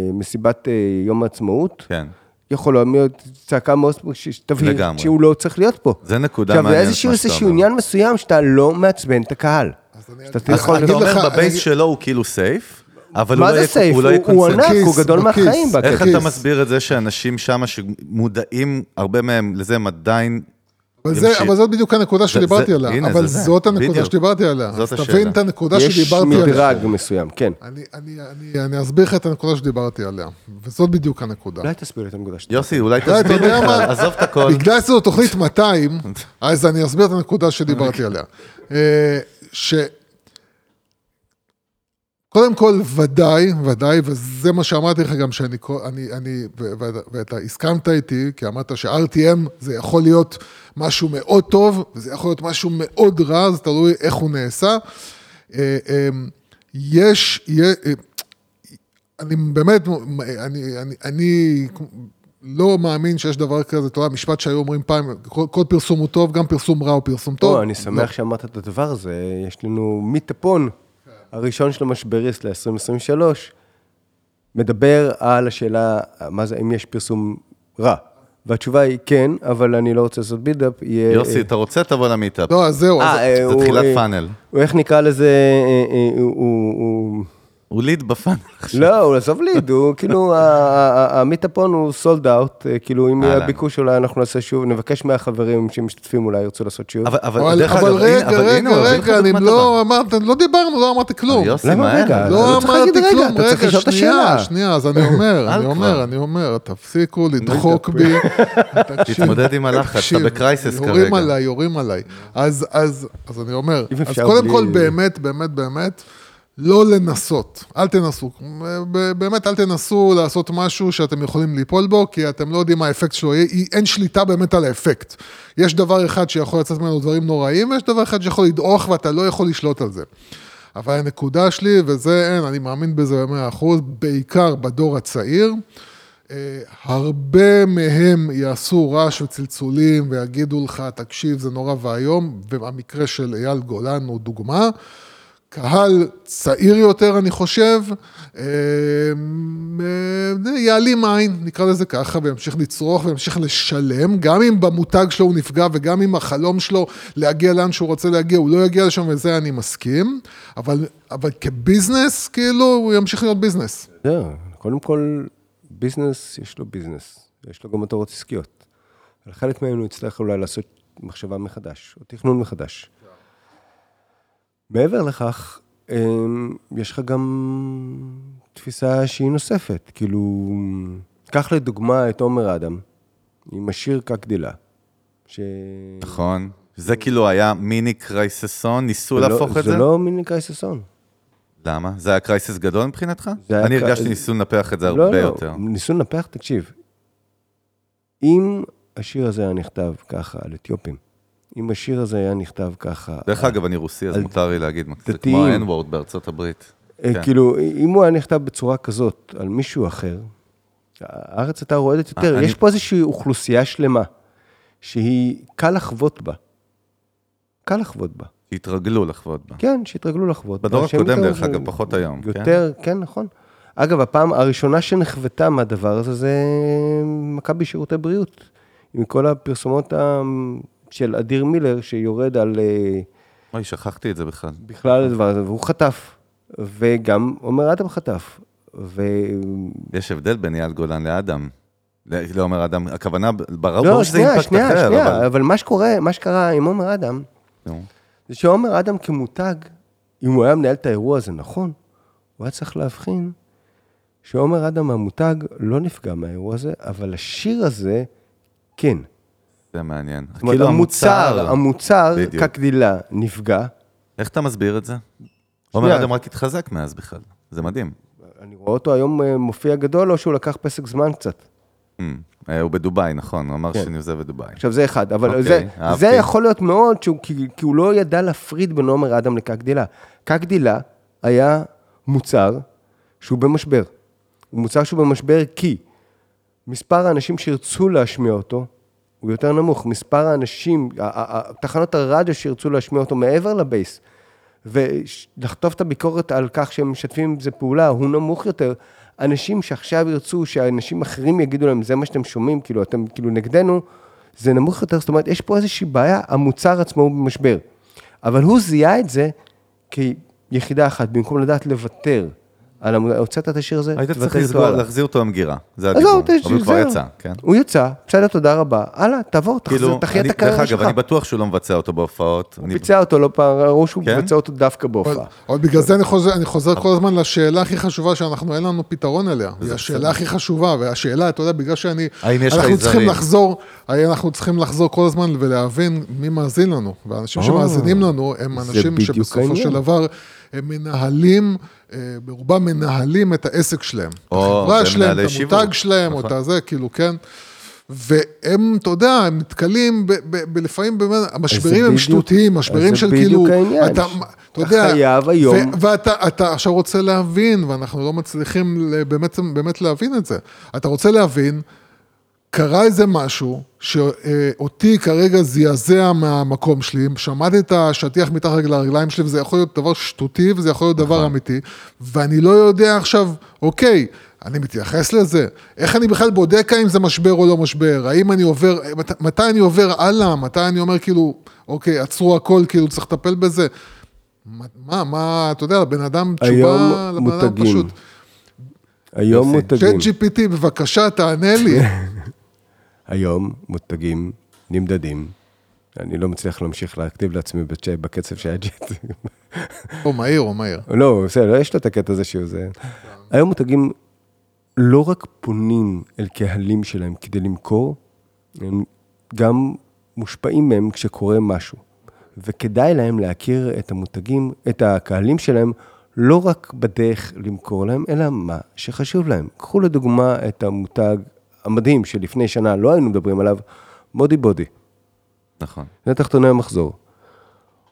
למסיבת אה, יום העצמאות. כן. יכול להיות צעקה מאוד, שתבהיר. שהוא לא צריך להיות פה. זה נקודה עכשיו, זה מעניינת, איזשהו איזשהו. עניין מסוים שאתה לא מעצבן את הקהל. אז אני אגיד- יכול- אני אתה לך- אומר בבייס שלו הוא כאילו סייף, אבל הוא מה לא זה יהיה- סייף? הוא לא הוא-. ענק, הוא גדול בכיס. מהחיים. איך בכיס. אתה מסביר את זה שאנשים שם שמודעים, הרבה מהם לזה, הם עדיין... אבל, זה. אבל זאת בדיוק הנקודה שדיברתי זה- עליה. הנה, אבל זה זה. זאת הנקודה בדיוק. שדיברתי עליה. זאת השאלה. תבין את הנקודה יש שדיברתי עליה. מדרג מסוים, כן. אני, אני, אני, אני אסביר לך את הנקודה שדיברתי עליה, וזאת בדיוק הנקודה. אולי תסביר את הנקודה שלי. יוסי, אולי אתה תסביר בכלל, מה? עזוב את הכל. בגלל שזו תוכנית 200, אז אני אסביר את הנקודה שדיברתי עליה. קודם כל, ודאי, ודאי, וזה מה שאמרתי לך גם שאני, אני, אני, ואתה הסכמת איתי, כי אמרת ש-RTM זה יכול להיות משהו מאוד טוב, וזה יכול להיות משהו מאוד רע, זה תלוי איך הוא נעשה. אה, אה, יש, יה- אה, אני באמת, אני, אני, אני לא מאמין שיש דבר כזה, אתה יודע, משפט שהיו אומרים פעם, כל, כל פרסום הוא טוב, גם פרסום רע הוא פרסום טוב. או, אני שמח שאמרת את הדבר הזה. יש לנו מיטאפון, הראשון של המשבריסט ל-2023, מדבר על השאלה, מה זה, אם יש פרסום רע. והתשובה היא כן, אבל אני לא רוצה לעשות buildup, יהיה... יוסי, אתה רוצה, תבוא למיטאפ. לא, אז זהו, אז, אה, אה, זה תחילת אה, פאנל. הוא, איך נקרא לזה, הוא- הוא... ליד בפאנל עכשיו. לא, הוא עזוב ליד, הוא כאילו, המיטאפון הוא sold out, כאילו אם יהיה. ביקוש אולי אנחנו נעשה שוב, נבקש מהחברים שמשתתפים אולי ירצו לעשות שוב. אבל, אבל, אבל, דרך אגב, רגע, רגע, רגע, אני לא אמרת, לא דיברנו, לא אמרתי. כלום. יוסי, מהר. רגע? לא להגיד אמרתי כלום, רגע, שנייה. שנייה, אז אני אומר, אני אומר. אני אומר, תפסיקו לדחוק בי. תתמודד עם הלחץ, אתה ב crisis יורים כרגע. עליי, יורים עליי. אז, אז, אז אני אומר, אם אז קודם כל, באמת, באמת, באמת, לא לנסות, אל תנסו, באמת אל תנסו לעשות משהו שאתם יכולים ליפול בו, כי אתם לא יודעים מה האפקט שלו אין שליטה באמת על האפקט. יש דבר אחד שיכול לצאת ממנו דברים נוראים, ויש דבר אחד שיכול לדעוך ואתה לא יכול לשלוט על זה. אבל הנקודה שלי, וזה אין, אני מאמין בזה במאה אחוז, בעיקר בדור הצעיר, אה, הרבה מהם יעשו רעש וצלצולים ויגידו לך, תקשיב, זה נורא ואיום, והמקרה של אייל גולן הוא דוגמה. קהל צעיר יותר, אני חושב, אה, אה, יעלים עין, נקרא לזה ככה, וימשיך לצרוך וימשיך לשלם, גם אם במותג שלו הוא נפגע וגם אם החלום שלו להגיע לאן שהוא רוצה להגיע, הוא לא יגיע לשם, וזה אני מסכים, אבל, אבל כ business, כאילו, הוא ימשיך להיות business. לא, קודם כל, business, יש לו business, יש לו גם מטרות עסקיות. חלק מהם הוא יצטרך אולי לעשות מחשבה מחדש, או תכנון מחדש. מעבר לכך, אמ, יש לך גם תפיסה שהיא נוספת. כאילו, קח לדוגמה את עומר אדם, עם השיר קקדילה. ש... נכון. זה כאילו היה מיני קרייססון, ניסו זה לא- להפוך את זה? זה לא מיני קרייססון. למה? זה היה קרייסס גדול מבחינתך? זה אני קר- הרגשתי ניסו לנפח את זה לא, הרבה לא, יותר. ניסו לנפח, תקשיב. אם השיר הזה היה נכתב ככה על אתיופים, אם השיר הזה היה נכתב ככה... דרך אגב, אני רוסי, אז מותר לי להגיד, זה. כמו ה-N-word בארצות הברית. אה, כן. כאילו, אם הוא היה נכתב בצורה כזאת על מישהו אחר, הארץ הייתה רועדת יותר. אה, יש פה איזושהי אוכלוסייה שלמה, שהיא קל לחוות בה. קל לחוות בה. שהתרגלו לחוות בה. כן, שהתרגלו לחוות. בה. בדור הקודם, דרך אגב, פחות היום, כן? יותר, כן, נכון. אגב, הפעם הראשונה שנחוותה מהדבר הזה זה מכבי שירותי בריאות. עם כל הפרסומות של אדיר מילר, שיורד על אה, אוי, שכחתי את זה בכלל. בכלל הדבר הזה, והוא חטף. וגם עומר אדם חטף. ו... יש הבדל בין אייל גולן לאדם. ל- לעומר אדם, הכוונה, ברור לא, שזה שנייה, אימפקט שנייה, אחר, שנייה, אבל... אבל מה שקורה, מה שקרה עם עומר אדם, נו. זה שעומר אדם כמותג, אם הוא היה מנהל את האירוע הזה נכון, הוא היה צריך להבחין שעומר אדם המותג לא נפגע מהאירוע הזה, אבל השיר הזה, כן. זה מעניין. כאילו המוצר, המוצר. כקדילה, נפגע. איך אתה מסביר את זה? עומר אדם רק התחזק מאז בכלל, זה מדהים. אני רואה אותו היום אה, מופיע גדול, או שהוא לקח פסק זמן קצת. אמ, אה, הוא בדובאי, נכון, הוא אמר כן. שאני עוזב את דובאי. עכשיו, זה אחד, אבל אוקיי, זה, אהבתי. זה יכול להיות מאוד, שהוא, כי, כי הוא לא ידע להפריד בין עומר אדם לקקדילה. קקדילה היה מוצר שהוא במשבר. הוא מוצר שהוא במשבר כי מספר האנשים שירצו להשמיע אותו הוא יותר נמוך. מספר האנשים, תחנות הרדיו שירצו להשמיע אותו מעבר לבייס, ולחטוף את הביקורת על כך שהם משתפים עם זה פעולה, הוא נמוך יותר. אנשים שעכשיו ירצו שאנשים אחרים יגידו להם, זה מה שאתם שומעים, כאילו, אתם כאילו נגדנו, זה נמוך יותר. זאת אומרת, יש פה איזושהי בעיה, המוצר עצמו הוא במשבר. אבל הוא זיהה את זה כיחידה אחת, במקום לדעת לוותר על המ... הוצאת את השיר הזה, היית צריך לסגור. להחזיר אותו למגירה, זה הדיבור. אבל הוא כבר. יצא, כן? הוא יצא, בסדר, תודה רבה. הלאה, תעבור, תחזיר, כאילו, תחיה את אני- הקריירה דרך שלך. אגב, אני בטוח שהוא לא מבצע אותו בהופעות. אני- ביצע אותו לא פעם, ראו שהוא כן? מבצע אותו דווקא בהופעה. אבל בגלל זה אני חוזר, אני חוזר כל הזמן לשאלה הכי חשובה שאנחנו, אין לנו פתרון אליה. היא השאלה הכי חשובה, והשאלה, אתה יודע, בגלל שאני... האם יש אנחנו חייזרים? צריכים לחזור, אנחנו צריכים לחזור כל הזמן ולהבין מי מאזין לנו. והאנשים או, שמאזינים לנו הם אנשים שבסופו. של דבר הם מנהלים, אה, ברובם מנהלים את העסק שלהם. את או, החברה זה שלהם, את המותג שיווק. שלהם, או נכון. את הזה, כאילו, כן. והם, אתה יודע, הם נתקלים ב- ב- ב- לפעמים, באמת, המשברים הם שטותיים, משברים של כאילו, העניין. אתה, אתה יודע, חייב היום- ו- ואתה אתה עכשיו רוצה להבין, ואנחנו לא מצליחים באמת, באמת להבין את זה. אתה רוצה להבין, קרה איזה משהו שאותי כרגע זעזע מהמקום שלי, שמעתי את השטיח מתחת לרגליים שלי, וזה יכול להיות דבר שטותי, וזה יכול להיות דבר אמיתי, ואני לא יודע עכשיו, אוקיי, אני מתייחס לזה, איך אני בכלל בודק האם זה משבר או לא משבר, האם אני עובר, מת, מתי אני עובר הלאה, מתי אני אומר כאילו, אוקיי, עצרו הכל, כאילו צריך לטפל בזה. מה, מה, אתה יודע, לבן אדם תשובה, לבן אדם. פשוט. היום. מותגים. צ'אט GPT, בבקשה, תענה לי. היום מותגים נמדדים. אני לא מצליח להמשיך להכתיב לעצמי בקצב שהיה ג'אט. או מהיר, או מהיר. לא, בסדר, יש לו את הקטע הזה שהוא זה. היום מותגים לא רק פונים אל קהלים שלהם כדי למכור, הם גם מושפעים מהם כשקורה משהו. וכדאי להם להכיר את המותגים, את הקהלים שלהם, לא רק בדרך למכור להם, אלא מה שחשוב להם. קחו לדוגמה את המותג המדהים שלפני שנה לא היינו מדברים עליו, מודי בודי. נכון. זה תחתוני המחזור.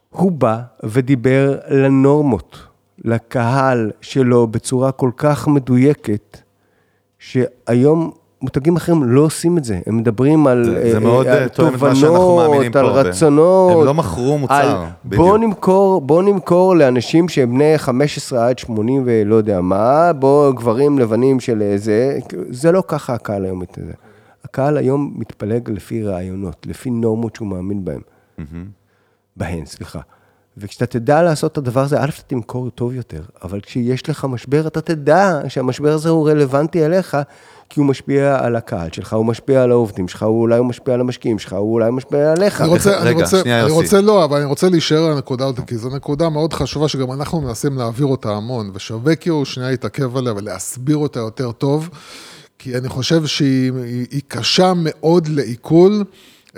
הוא בא ודיבר לנורמות, לקהל שלו בצורה כל כך מדויקת, שהיום מותגים אחרים לא עושים את זה. הם מדברים על זה- זה אה, מאוד, על אה, מאמינים פה על. רצונות. הם לא מכרו מוצר, על בדיוק. בוא נמכור, בוא נמכור לאנשים שהם בני 15 עד 80 ולא יודע מה, בוא גברים לבנים של אה, זה, זה לא ככה הקהל היום מתנהג. הקהל היום מתפלג לפי רעיונות, לפי נורמות שהוא מאמין בהן. בהן, סליחה. וכשאתה תדע לעשות את הדבר הזה, א', אתה תמכור טוב יותר, אבל כשיש לך משבר, אתה תדע שהמשבר הזה הוא רלוונטי אליך, כי הוא משפיע על הקהל שלך, הוא משפיע על העובדים שלך, הוא אולי הוא משפיע על המשקיעים שלך, הוא אולי משפיע עליך. אני רוצה, אני רגע, רוצה, שנייה, אני. רוצה לא, אבל אני רוצה להישאר על הנקודה הזאת, כי זו נקודה מאוד חשובה שגם אנחנו מנסים להעביר אותה המון, ושווה כאילו שנייה להתעכב עליה ולהסביר אותה יותר טוב, כי אני חושב שהיא היא, היא קשה מאוד לעיכול.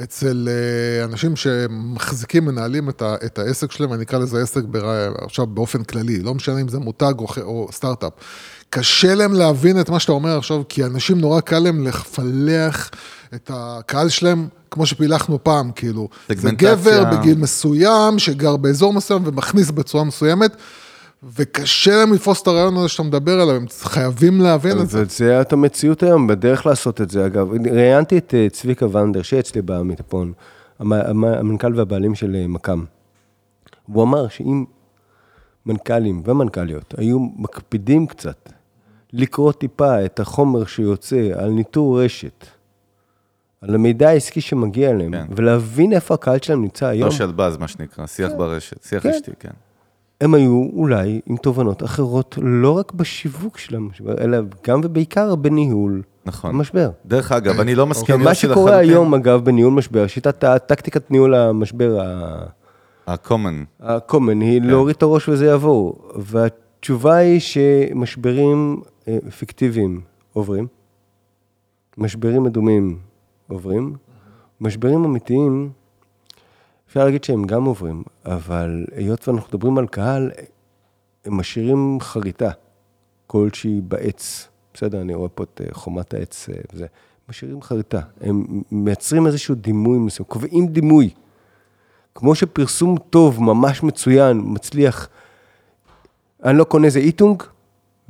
אצל אה, אנשים שמחזיקים, מנהלים את, ה, את העסק שלהם, אני אקרא לזה עסק בר, עכשיו באופן כללי, לא משנה אם זה מותג או, או סטארט-אפ. קשה להם להבין את מה שאתה אומר עכשיו, כי אנשים נורא קל להם לפלח את הקהל שלהם, כמו שפילחנו פעם, כאילו. זה. גבר בגיל מסוים, שגר באזור מסוים ומכניס בצורה מסוימת, וקשה להם לתפוס את הרעיון הזה שאתה מדבר עליו, הם חייבים להבין את זה. את המציאות היום, בדרך לעשות את זה. אגב, ראיינתי את אה, צביקה ונדר, שאצלי במטפון, המ- המ- המנכ"ל והבעלים של אה, מכ"ם. הוא אמר שאם מנכ"לים ומנכ"ליות היו מקפידים קצת לקרוא טיפה את החומר שיוצא על ניטור רשת, על המידע העסקי שמגיע אליהם, כן. ולהבין איפה הקהל שלהם נמצא היום, לא של באז, מה שנקרא, שיח ברשת, שיח כן. אשתי, כן. הם היו אולי עם תובנות אחרות, לא רק בשיווק של המשבר, אלא גם ובעיקר בניהול נכון. המשבר. דרך אגב, אני לא מסכים, מה יוסי, שקורה לחלוטין. היום, אגב, בניהול משבר, שיטת הטקטיקת ניהול המשבר ה-common, ה-common, היא כן. להוריד את הראש וזה יעבור. והתשובה היא שמשברים פיקטיביים עוברים, משברים מדומים עוברים, משברים אמיתיים, אפשר להגיד שהם גם עוברים, אבל היות ואנחנו מדברים על קהל, הם משאירים חריטה כלשהי בעץ. בסדר, אני רואה פה את אה, חומת העץ אה, וזה. משאירים חריטה. הם מייצרים איזשהו דימוי מסוים, קובעים דימוי. כמו שפרסום טוב, ממש מצוין, מצליח. אני לא קונה איזה איטונג,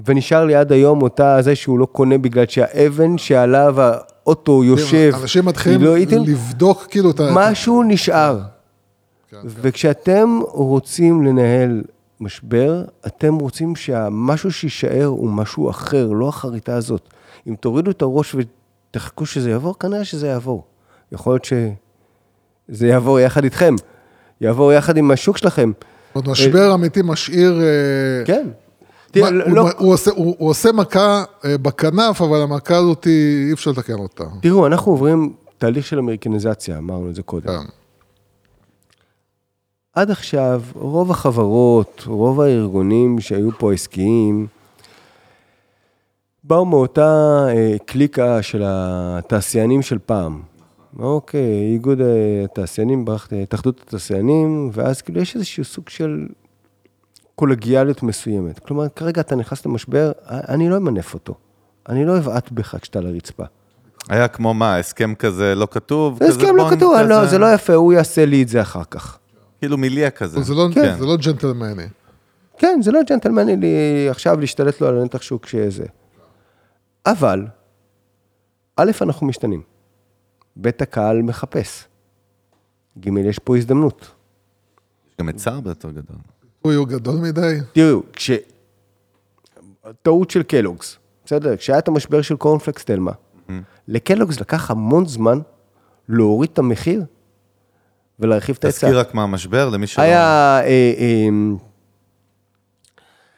ונשאר לי עד היום אותה זה שהוא לא קונה בגלל שהאבן שעליו האוטו יושב, אנשים מתחילים לא לבדוק כאילו את ה... משהו נשאר. וכשאתם רוצים לנהל משבר, אתם רוצים שהמשהו שיישאר הוא משהו אחר, לא החריטה הזאת. אם תורידו את הראש ותחכו שזה יעבור, כנראה שזה יעבור. יכול להיות שזה יעבור יחד איתכם, יעבור יחד עם השוק שלכם. עוד משבר אמיתי משאיר... אה, כן. תראה, הוא- לא, הוא עושה- הוא הוא עושה מכה אה, בכנף, אבל המכה הזאת, אי אפשר לתקן אותה. תראו, אנחנו עוברים תהליך של אמריקניזציה, אמרנו את זה קודם. כן. עד עכשיו, רוב החברות, רוב הארגונים שהיו פה עסקיים, באו מאותה אה, קליקה של התעשיינים של פעם. אוקיי, איגוד אה, התעשיינים, ברח- התאחדות התעשיינים, ואז כאילו יש איזשהו סוג של קולגיאליות מסוימת. כלומר, כרגע אתה נכנס למשבר, אני לא אמנף אותו. אני לא אבעט בך כשאתה על הרצפה. היה כמו מה, הסכם כזה לא כתוב? הסכם לא כתוב, כזה? לא, זה לא יפה, הוא יעשה לי את זה אחר כך. כאילו מיליה כזה. זה לא- כן. זה לא ג'נטלמני. כן, זה לא ג'נטלמני לי עכשיו להשתלט לו על הנתח שוק שזה. אבל, א', אנחנו משתנים. ב', הקהל מחפש. ג', יש פה הזדמנות. יש גם את סער יותר גדול. הוא הוא גדול מדי. תראו, כש... טעות של קלוגס, בסדר? כשהיה את המשבר של קורנפלקס תלמה, לקלוגס לקח המון זמן להוריד את המחיר ולהרחיב את ההיצע. תזכיר רק מה המשבר, למי שלא... היה... אה, אה,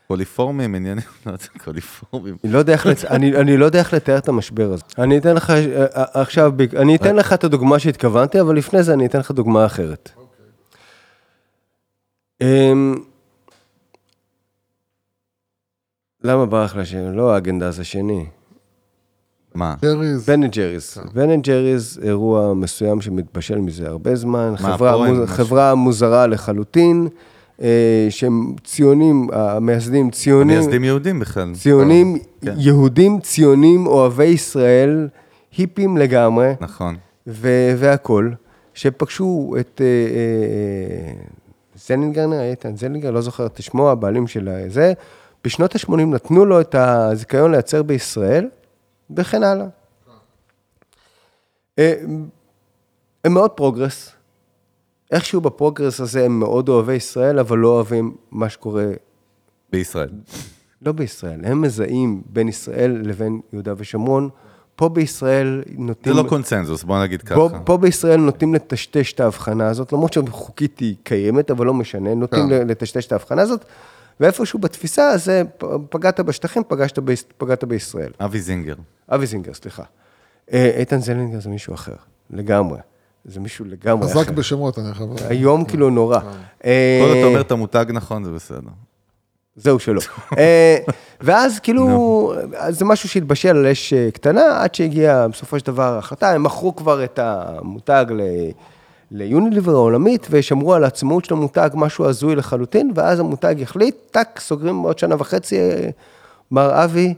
קוליפורמים, עניינים, לא יודע, קוליפורמים. אני לא יודע איך, לת... אני, לא יודע איך לתאר את המשבר הזה. אני אתן לך אה, עכשיו, אני אתן לך את הדוגמה שהתכוונתי, אבל לפני זה אני אתן לך דוגמה אחרת. למה ברח לי השם? לא האגן דאז השני. מה? ג'ריז. בן אנד ג'ריס. בן אנד ג'ריס, אירוע מסוים שמתבשל מזה הרבה זמן. מה, חברה, פורן, מוז... חברה מוזרה לחלוטין, אה, שהם ציונים, המייסדים ציונים. מייסדים יהודים בכלל. ציונים, כן. יהודים ציונים, אוהבי ישראל, היפים לגמרי, נכון. ו- והכול, שפגשו את אה, אה, זלינגר, נראה, איתן זלינגר, לא זוכר את שמו, הבעלים של זה, בשנות ה-80 נתנו לו את הזיכיון לייצר בישראל, וכן הלאה. אה, הם מאוד progress. איכשהו ב progress הזה הם מאוד אוהבי ישראל, אבל לא אוהבים מה שקורה בישראל. לא בישראל, הם מזהים בין ישראל לבין יהודה ושומרון. פה בישראל זה נוטים... לא קונצנזוס, בוא נגיד פה, ככה. פה בישראל נוטים לטשטש את ההבחנה הזאת, למרות שחוקית היא קיימת, אבל לא משנה, נוטים כן. לטשטש את ההבחנה הזאת, ואיפשהו בתפיסה הזה, פגעת בשטחים, פגשת ב, פגעת בישראל. אבי זינגר. אבי זינגר, סליחה. אה, איתן זלינגר זה מישהו אחר, לגמרי. זה מישהו לגמרי אחר. חזק בשמות, אני חייב... היום כאילו נורא. אה, כל עוד אתה אומר את המותג נכון, זה בסדר. זהו שלא. אה, ואז כאילו, זה משהו שהתבשל על אש אה, קטנה, עד שהגיעה בסופו של דבר ההחלטה, הם מכרו כבר את המותג ל- ליוניליבר העולמית, ושמרו על העצמאות של המותג, משהו הזוי לחלוטין, ואז המותג החליט, טאק, סוגרים עוד שנה וחצי, מר אבי,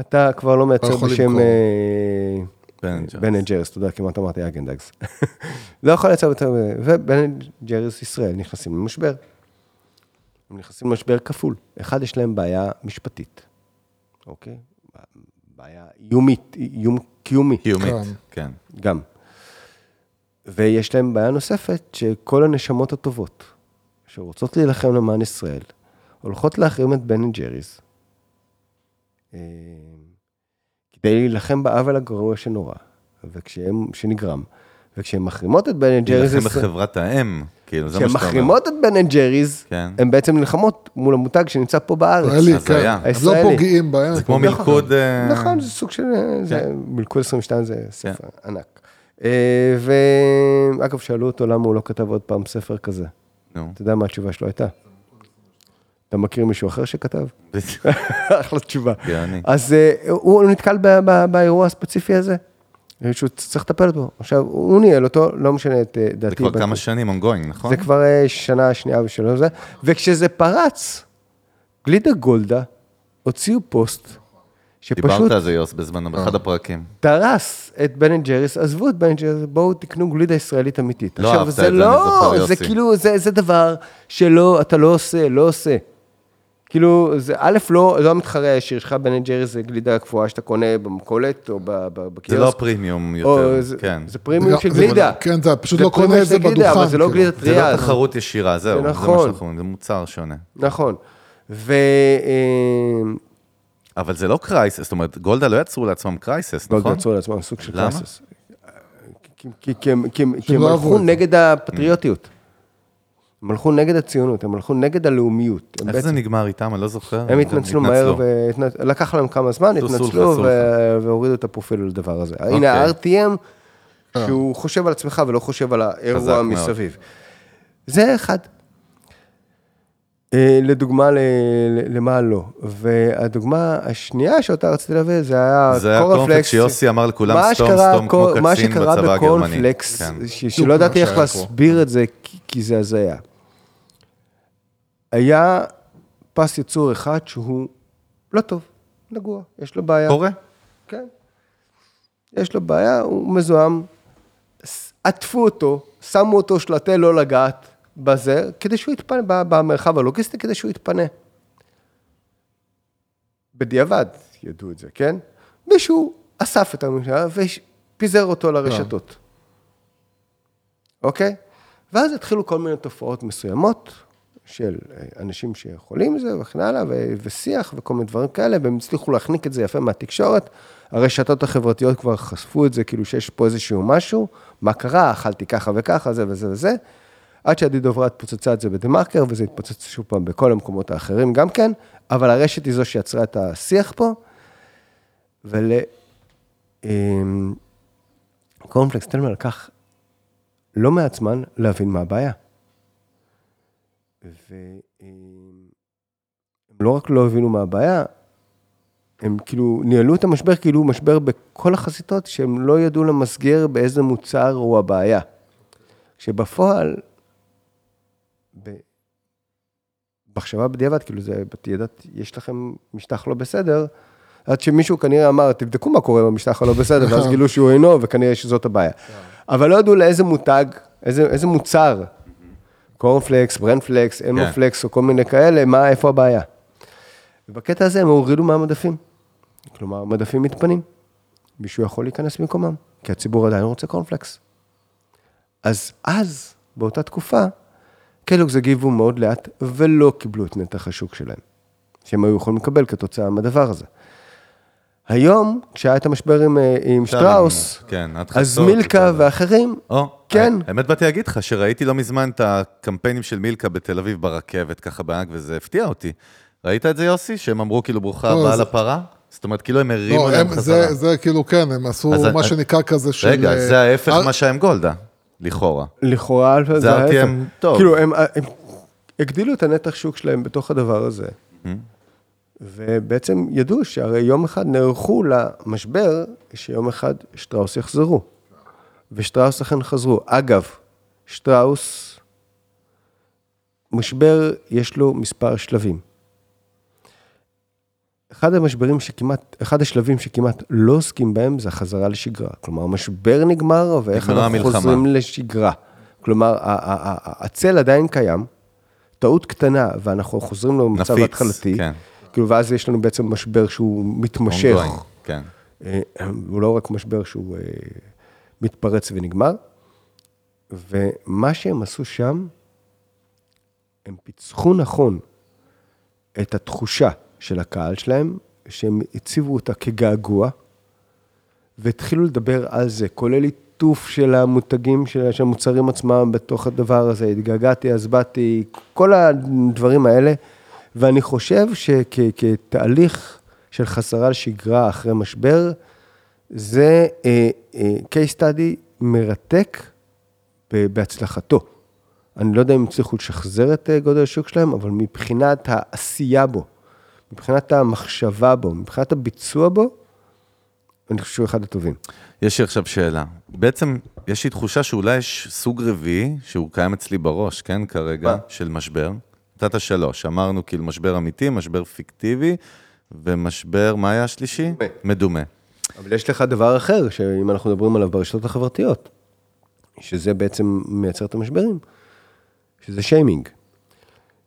אתה כבר לא מייצר יכול בשם... אה, בן אנד אתה יודע, כמעט אמרתי האגן דאז. לא יכול לייצר יותר, ובן אנד ג'ריס ישראל נכנסים למשבר. הם נכנסים למשבר כפול. אחד, יש להם בעיה משפטית, אוקיי? בעיה איומית, איום קיומי, קיומית, כן. כן. גם. ויש להם בעיה נוספת, שכל הנשמות הטובות, שרוצות להילחם למען ישראל, הולכות להחרים את בן ג'ריס, אה, כדי להילחם בעוול הגרוע שנורא, וכשהם, שנגרם. וכשהן מחרימות את בן אנד ג'ריס, להילחם בחברת האם, כאילו, זה מה כשהן שאתה אומר. מחרימות את בן אנד ג'ריס, כן. הן בעצם נלחמות מול המותג שנמצא פה בארץ. ישראלי, אז כן. לא. פוגעים בהם. זה כמו פוגעים- מלכוד... אה, נכון, זה סוג של... זה, כן. מלכוד 22 זה ספר ענק. אה, ואגב, שאלו אותו למה הוא לא כתב עוד פעם ספר כזה. נו, אתה יודע מה התשובה שלו הייתה? אתה מכיר מישהו אחר שכתב? אחלה תשובה. גאוני. אז אה, הוא נתקל באירוע הספציפי הזה, שהוא צריך לטפל בו. עכשיו, הוא ניהל אותו, לא משנה את אה, דעתי. זה כבר כמה שנים ongoing, נכון? זה כבר שנה שנייה ושלוש זה, וכשזה פרץ, גלידה גולדה הוציאו פוסט, שפשוט דיברת על זה, יוס, בזמנו, באחד הפרקים. דרס את בן אנד ג'ריס, עזבו את בן אנד ג'ריס, בואו תקנו גלידה ישראלית אמיתית. לא אהבת זה את זה, אני לא, זוכר, זה יוסי. כאילו, זה, זה דבר שלא, אתה לא עושה, לא עושה. כאילו, זה א', לא, לא המתחרה הישיר שלך, בן אנד ג'ריס זה גלידה קפואה שאתה קונה במכולת או ב- ב- זה בקיוסק. לא פרימיום או יותר, זה- כן. זה פרימיום של זה- גלידה. כן, אתה פשוט זה לא קונה את זה בדוכן. אבל זה לא כאילו. גלידה זה טריה. לא תחרות ישירה, זהו, זה מה נכון. שאנחנו אומרים, זה מוצר שונה. נכון. ו... אה, אבל זה לא crisis, זאת אומרת, גולדה לא יצרו לעצמם crisis, נכון? יצרו לעצמם סוג של למה? קלאסס. כי- הם- לא הלכו זה. נגד הפטריוטיות. הם הלכו נגד הציונות, הם הלכו נגד הלאומיות. איך זה בעצם- נגמר איתם? אני לא זוכר. הם התנצלו מהר, ולקח להם כמה זמן, התנצלו. ו- והורידו את הפרופיל לדבר הזה. הנה ה-RTM, שהוא חושב על עצמך ולא חושב על האירוע מאוד. מסביב. זה אחד. אה, לדוגמה, ל- ל- למה לא. והדוגמה השנייה שאותה רציתי להביא, זה היה זה היה קורנפלקס שיוסי אמר לכולם מה סתום, שקרה- סתום, כמו מה קצין שקרה בצבא הגרמני. בקורנפלקס, כן. שלא ידעתי מה איך. להסביר את זה, כי- כי זה הזיה. היה פס ייצור אחד שהוא לא טוב, נגוע, יש לו בעיה. קורה? כן. יש לו בעיה, הוא מזוהם. עטפו אותו, שמו אותו שלטי לא לגעת בזה, כדי שהוא יתפנה, במרחב הלוגיסטי, כדי שהוא יתפנה. בדיעבד ידעו את זה, כן? מישהו אסף את הממשלה ופיזר אותו לרשתות. אוקיי? ואז התחילו כל מיני תופעות מסוימות של אה, אנשים שיכולים זה וכן הלאה, ו- ושיח וכל מיני דברים כאלה, והם הצליחו להחניק את זה יפה מהתקשורת. הרשתות החברתיות כבר חשפו את זה, כאילו שיש פה איזשהו משהו, מה קרה, אכלתי ככה וככה, זה וזה וזה. עד שעדי דוברת פוצצה את זה בדה-מרקר, וזה התפוצץ שוב פעם בכל המקומות האחרים גם כן, אבל הרשת היא זו שיצרה את השיח פה. ול... אמ, טלמן לקח לא מעט זמן להבין מה הבעיה. והם לא רק לא הבינו מה הבעיה, הם כאילו ניהלו את המשבר כאילו הוא משבר בכל החזיתות, שהם לא ידעו למסגר באיזה מוצר הוא הבעיה. שבפועל, במחשבה בדיעבד, כאילו זה, ידעת, יש לכם משטח לא בסדר, עד שמישהו כנראה אמר, תבדקו מה קורה במשטח הלא בסדר, ואז גילו שהוא אינו, וכנראה שזאת הבעיה. אבל לא ידעו לאיזה מותג, איזה, איזה מוצר, קורנפלקס, ברנפלקס, אמופלקס, או כל מיני כאלה, מה, איפה הבעיה. ובקטע הזה הם הורידו מהמדפים. כלומר, המדפים מתפנים. מישהו יכול להיכנס במקומם, כי הציבור עדיין רוצה קורנפלקס. אז אז, באותה תקופה, קלוגס הגיבו מאוד לאט, ולא קיבלו את נתח השוק שלהם, שהם היו יכולים לקבל כתוצאה מהדבר הזה. היום, כשהיה את המשבר עם, אה, עם שטראוס, כן, אז מילקה זה. ואחרים, או, כן. האמת באתי להגיד לך שראיתי לא מזמן את הקמפיינים של מילקה בתל אביב ברכבת, ככה בענק, וזה הפתיע אותי. ראית את זה, יוסי? שהם אמרו כאילו ברוכה לא, הבאה זה- לפרה? זאת אומרת, כאילו הם הרימו לא, להם הם, חזרה. זה, זה כאילו, כן, הם עשו מה אני- שנקרא כזה של... רגע, אה, זה ההפך אר- מה שהיה עם גולדה, לכאורה. לכאורה, זה ההפך. טוב. כאילו, הם, הם הגדילו את הנתח שוק שלהם בתוך הדבר הזה. ובעצם ידעו שהרי יום אחד נערכו למשבר, שיום אחד שטראוס יחזרו. ושטראוס אכן חזרו. אגב, שטראוס, משבר יש לו מספר שלבים. אחד המשברים שכמעט, אחד השלבים שכמעט לא עוסקים בהם זה החזרה לשגרה. כלומר, המשבר נגמר, ואיך אנחנו המלחמה. חוזרים לשגרה. כלומר, הצל עדיין קיים, טעות קטנה, ואנחנו חוזרים למצב נפיץ, ההתחלתי. כן. כאילו, ואז יש לנו בעצם משבר שהוא מתמשך. כן. אה, הוא לא רק משבר שהוא אה, מתפרץ ונגמר, ומה שהם עשו שם, הם פיצחו נכון את התחושה של הקהל שלהם, שהם הציבו אותה כגעגוע, והתחילו לדבר על זה, כולל ליטוף של המותגים, של של המוצרים עצמם בתוך הדבר הזה, התגעגעתי, אז באתי, כל הדברים האלה, ואני חושב שכתהליך של חזרה לשגרה אחרי משבר, זה אה, אה, case study מרתק בהצלחתו. אני לא יודע אם הצליחו לשחזר את אה, גודל השוק שלהם, אבל מבחינת העשייה בו, מבחינת המחשבה בו, מבחינת הביצוע בו, אני חושב שהוא אחד הטובים. יש לי עכשיו שאלה. בעצם, יש לי תחושה שאולי יש סוג רביעי, שהוא קיים אצלי בראש, כן, כרגע, מה? של משבר. נתת שלוש, אמרנו כאילו משבר אמיתי, משבר פיקטיבי, ומשבר, מה היה השלישי? מדומה. אבל יש לך דבר אחר, שאם אנחנו מדברים עליו ברשתות החברתיות, שזה בעצם מייצר את המשברים, שזה שיימינג.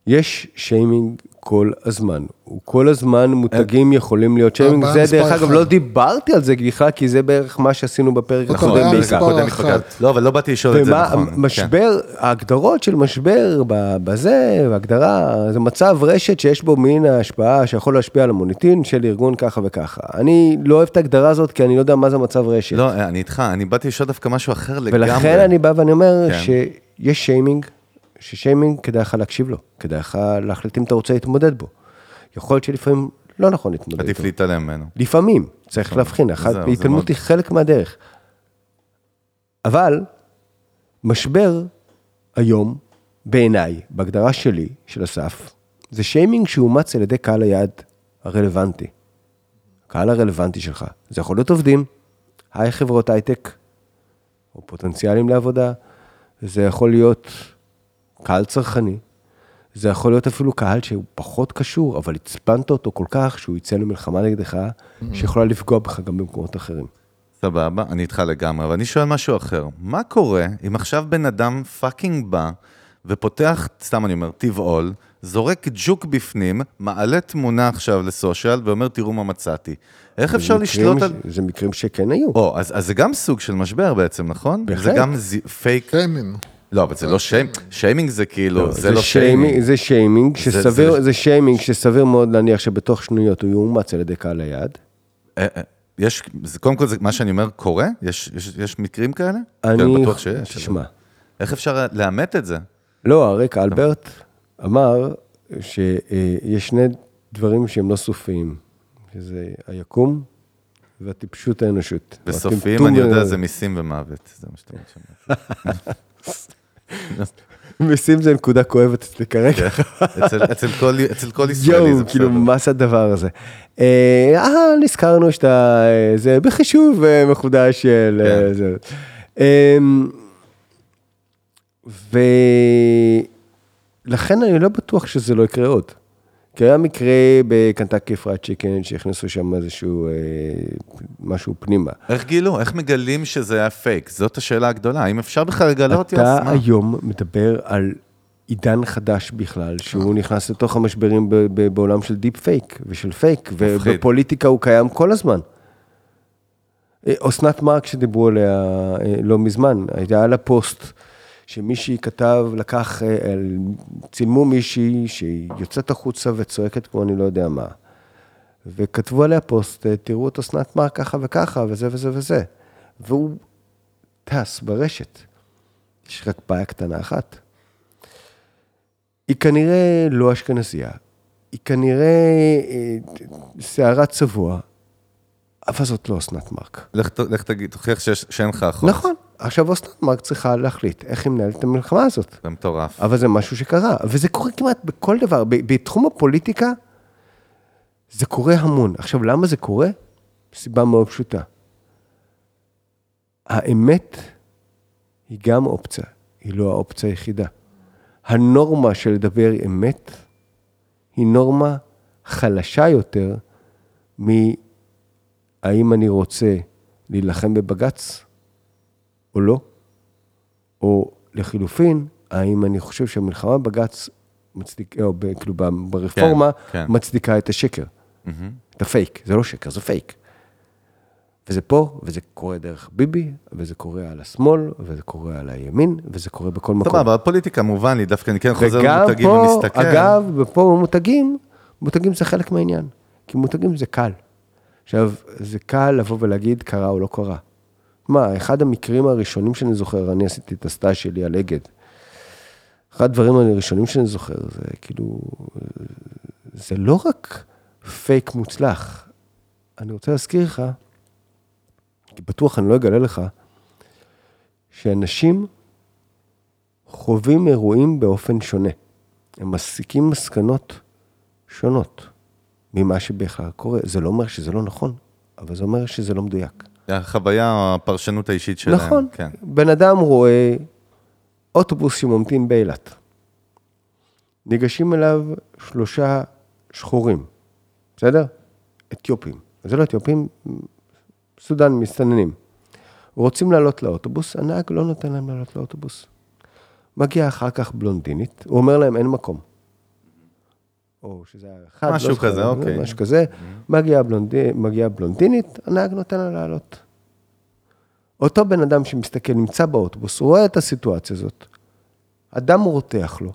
יש שיימינג כל הזמן. הוא כל הזמן מותגים יכולים להיות שיימינג. הבעיה זה דרך אגב. לא דיברתי על זה בכלל, כי זה בערך מה שעשינו בפרק הקודם בעיקר. לא, אבל לא באתי לשאול את זה נכון. משבר, ההגדרות של משבר בזה, בהגדרה, זה מצב רשת שיש בו מין ההשפעה שיכול להשפיע על המוניטין של ארגון ככה וככה. אני לא אוהב את ההגדרה הזאת, כי אני לא יודע מה זה מצב רשת. כן. לא, אני איתך, אני באתי לשאול דווקא משהו אחר לגמרי. ולכן אני בא ואני אומר כן. שיש שיימינג ששיימינג, כדאי לך להקשיב לו, כדאי לך להחליט אם אתה רוצה להתמודד בו. יכול להיות שלפעמים לא נכון להתמודד עדיף איתו. להתעלם ממנו. לפעמים, צריך להבחין, זהו, זה התעלמות היא חלק מהדרך. אבל משבר היום, בעיניי, בהגדרה שלי, של אסף, זה שיימינג שאומץ על ידי קהל היעד הרלוונטי. הקהל הרלוונטי שלך. זה יכול להיות עובדים, היי חברות הייטק, או פוטנציאלים לעבודה, זה יכול להיות קהל צרכני, זה יכול להיות אפילו קהל שהוא פחות קשור, אבל הצפנת אותו כל כך שהוא יצא למלחמה נגדך, שיכולה לפגוע בך גם במקומות אחרים. סבבה, אני איתך לגמרי, אבל אני שואל משהו אחר. מה קורה אם עכשיו בן אדם fucking בא ופותח, סתם אני אומר, טבעול, זורק ג'וק בפנים, מעלה תמונה עכשיו ל social ואומר, תראו מה מצאתי. איך אפשר זה לשלוט מקרים- על... זה מקרים שכן היו. או, אז, אז זה גם סוג של משבר בעצם, נכון? זה בהחלט. גם ז... פייק... שיימינג. לא, אבל זה לא שיימינג, שיימינג זה כאילו, לא, זה לא שיימינג. זה שיימינג, שסביר, זה- שיימינג שסביר מאוד להניח שבתוך שנויות הוא יאומץ על ידי קהל היעד. אה, אה, יש, קודם כל, מה שאני אומר קורה? יש, מקרים כאלה? אני... כן, בטוח שיש. תשמע, איך אפשר לאמת את זה? לא, הרקע, אלברט אמר שיש שני דברים שהם לא סופיים, שזה היקום והטיפשות האנושות. וסופיים, אני יודע. זה מיסים ומוות. זה מה שאתה אומר. מיסים זה נקודה כואבת אצלי כרגע. אצל, אצל, כל, ישראלי יואו, זה כאילו, בסדר. מה זה הדבר הזה? אה, אה, נזכרנו שאתה, אה, זה בחישוב אה, מחודש של... כן. זה. אמ, ולכן אני לא בטוח שזה לא יקרה עוד. כי היה מקרה בקנטקי פרייד צ'יקן שהכניסו שם איזשהו אה, משהו פנימה. איך גילו? איך מגלים שזה היה פייק? זאת השאלה הגדולה. האם אפשר בכלל לגלות? אתה יוס? מה? היום מדבר על עידן חדש בכלל, שהוא נכנס לתוך המשברים בעולם של deep fake ושל פייק. ובפוליטיקה הוא קיים כל הזמן. אה, אסנת מארק שדיברו עליה אה, לא מזמן, היה לה פוסט שמישהי כתב, לקח, אה, צילמו מישהי שהיא יוצאת החוצה וצועקת כמו אני לא יודע מה. וכתבו עליה פוסט, אה, תראו את אסנת מארק ככה וככה, וזה וזה וזה. והוא טס ברשת. יש רק בעיה קטנה אחת. היא כנראה לא אשכנזייה, היא כנראה אה, שערה צבוע, אבל זאת לא אסנת מארק. לך, לך תגיד, תוכיח שאין לך אחות. נכון, עכשיו אסנת מארק צריכה להחליט איך היא מנהלת את המלחמה הזאת. זה מטורף. אבל זה משהו שקרה, וזה קורה כמעט בכל דבר. בתחום הפוליטיקה, זה קורה המון. עכשיו, למה זה קורה? סיבה מאוד פשוטה. האמת היא גם אופציה, היא לא האופציה היחידה. הנורמה של לדבר אמת היא נורמה חלשה יותר מהאם אני רוצה להילחם בבג"ץ או לא, או לחילופין, האם אני חושב שהמלחמה בבג"ץ מצדיקה, או ב- כאילו ברפורמה, כן, כן. מצדיקה את השקר, את הפייק, זה לא שקר, זה פייק. וזה פה, וזה קורה דרך ביבי, וזה קורה על השמאל, וזה קורה על הימין, וזה קורה בכל מקום. סבבה, הפוליטיקה מובן לי, דווקא אני כן חוזר למותגים פה, ומסתכל. אגב, ופה במותגים, מותגים זה חלק מהעניין. כי מותגים זה קל. עכשיו, זה קל לבוא ולהגיד קרה או לא קרה. מה, אחד המקרים הראשונים שאני זוכר, אני עשיתי את הסטאז' שלי על אגד. אחד הדברים הראשונים שאני זוכר, זה כאילו, זה לא רק פייק מוצלח. אני רוצה להזכיר לך, כי בטוח אני לא אגלה לך, שאנשים חווים אירועים באופן שונה. הם מסיקים מסקנות שונות ממה שבכלל קורה. זה לא אומר שזה לא נכון, אבל זה אומר שזה לא מדויק. החוויה, הפרשנות האישית שלהם. נכון. כן. בן אדם רואה אוטובוס שממתין באילת. ניגשים אליו שלושה שחורים, בסדר? אתיופים. זה לא אתיופים, סודן, מסתננים. רוצים לעלות לאוטובוס, הנהג לא נותן להם לעלות לאוטובוס. מגיעה אחר כך בלונדינית, הוא אומר להם, אין מקום. או שזה היה אחד, משהו לא כזה, אוקיי. משהו כזה. מגיעה בלונדי, מגיעה בלונדינית, הנהג נותן לה לעלות. אותו בן אדם שמסתכל, נמצא באוטובוס, רואה את הסיטואציה הזאת. אדם רותח לו.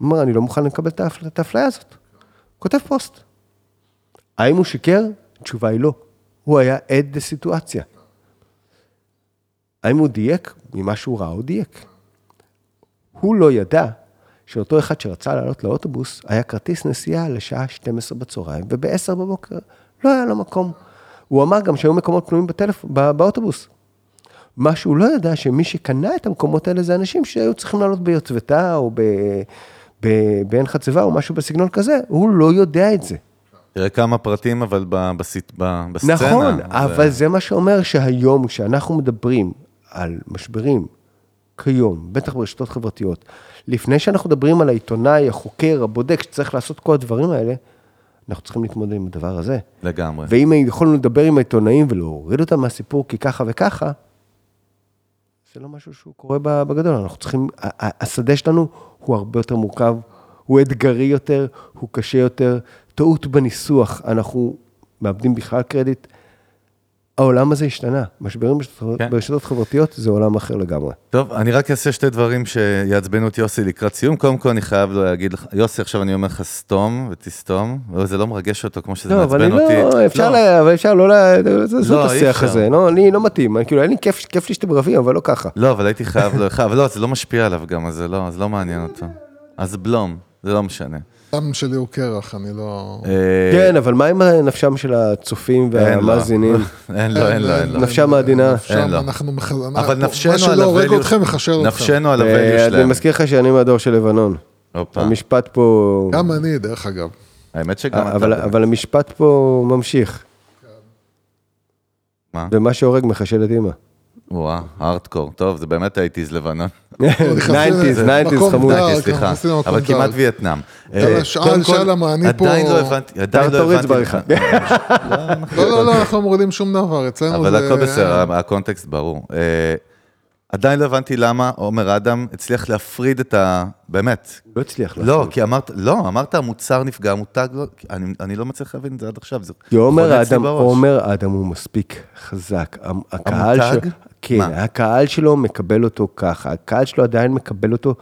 אומר, אני לא מוכן לקבל את האפליה הזאת. כותב פוסט. האם הוא שיקר? התשובה היא לא. הוא היה עד לסיטואציה. האם הוא דייק? ממה שהוא ראה, הוא דייק. הוא לא ידע שאותו אחד שרצה לעלות לאוטובוס, היה כרטיס נסיעה לשעה 12 בצהריים, וב-10 בבוקר לא היה לו מקום. הוא אמר גם שהיו מקומות פנויים בטלפ... בא- באוטובוס. מה שהוא לא ידע, שמי שקנה את המקומות האלה זה אנשים שהיו צריכים לעלות ביוטבתה או ב... ב- בעין חצבה או משהו בסגנון כזה, הוא לא יודע את זה. תראה כמה פרטים, אבל בסט- ב- בסצנה. נכון, זה- אבל זה מה שאומר שהיום, כשאנחנו מדברים על משברים כיום, בטח ברשתות חברתיות, לפני שאנחנו מדברים על העיתונאי, החוקר, הבודק, שצריך לעשות כל הדברים האלה, אנחנו צריכים להתמודד עם הדבר הזה. לגמרי. ואם יכולנו לדבר עם העיתונאים ולהוריד אותם מהסיפור כי ככה וככה, זה לא משהו שהוא קורה בגדול. אנחנו צריכים, השדה שלנו הוא הרבה יותר מורכב, הוא אתגרי יותר, הוא קשה יותר. טעות בניסוח, אנחנו מאבדים בכלל קרדיט. העולם הזה השתנה. משברים כן. ברשתות חברתיות זה עולם אחר לגמרי. טוב, אני רק אעשה שתי דברים שיעצבנו את יוסי לקראת סיום. קודם כל, אני חייב לו להגיד לך, יוסי, עכשיו אני אומר לך סתום ותסתום, וזה לא מרגש אותו כמו שזה לא, אבל מעצבן אני אותי. לא, אפשר, לה- אבל אפשר לא, לעזוב לא, את אי השיח. הזה, לא, לי לא מתאים, אני כאילו, אין לי כיף, כיף לי שאתם רבים, אבל לא ככה. לא, אבל הייתי חייב לך, אבל לא, זה לא משפיע עליו גם, אז זה לא, זה לא מעניין אותו. אז בלום, זה לא משנה. הדם שלי הוא קרח, אני לא... אה, כן, אבל מה עם נפשם של הצופים. והמאזינים? אין לו, אין לו, אין לו. נפשם העדינה. אין לו. אנחנו מח... אבל אנחנו- נפשנו מה על שלא הורג אתכם, מחשל אתכם. נפשנו על הvalue אה, אני שלהם. מזכיר לך שאני מהדור של לבנון. הופה. המשפט פה... גם אני, דרך אגב. האמת שגם אתה... אבל, אבל המשפט פה ממשיך. מה? ומה שהורג מחשל את אימא. וואה, הארדקור. טוב, זה באמת הייטיז לבנון. נכנסים 90's, למקום 90's חמוד. סליחה. אבל כמעט. וייטנאם. אה, שאל, שלום, אני פה- עדיין לא הבנתי, עדיין לא הבנתי. לא, לא, לא, אנחנו מורידים שום דבר, אצלנו זה... אבל הכל בסדר, הקונטקסט ברור. עדיין לא הבנתי למה עומר אדם הצליח להפריד את ה... באמת. לא הצליח לא, לעשות. כי אמרת, לא, אמרת המוצר נפגע, המותג לא, אני, אני לא מצליח להבין את זה עד עכשיו, זה כי עומר אדם. עומר אדם הוא מספיק חזק. הקהל המותג? שלו, כן, מה? הקהל שלו מקבל אותו ככה. הקהל שלו עדיין מקבל אותו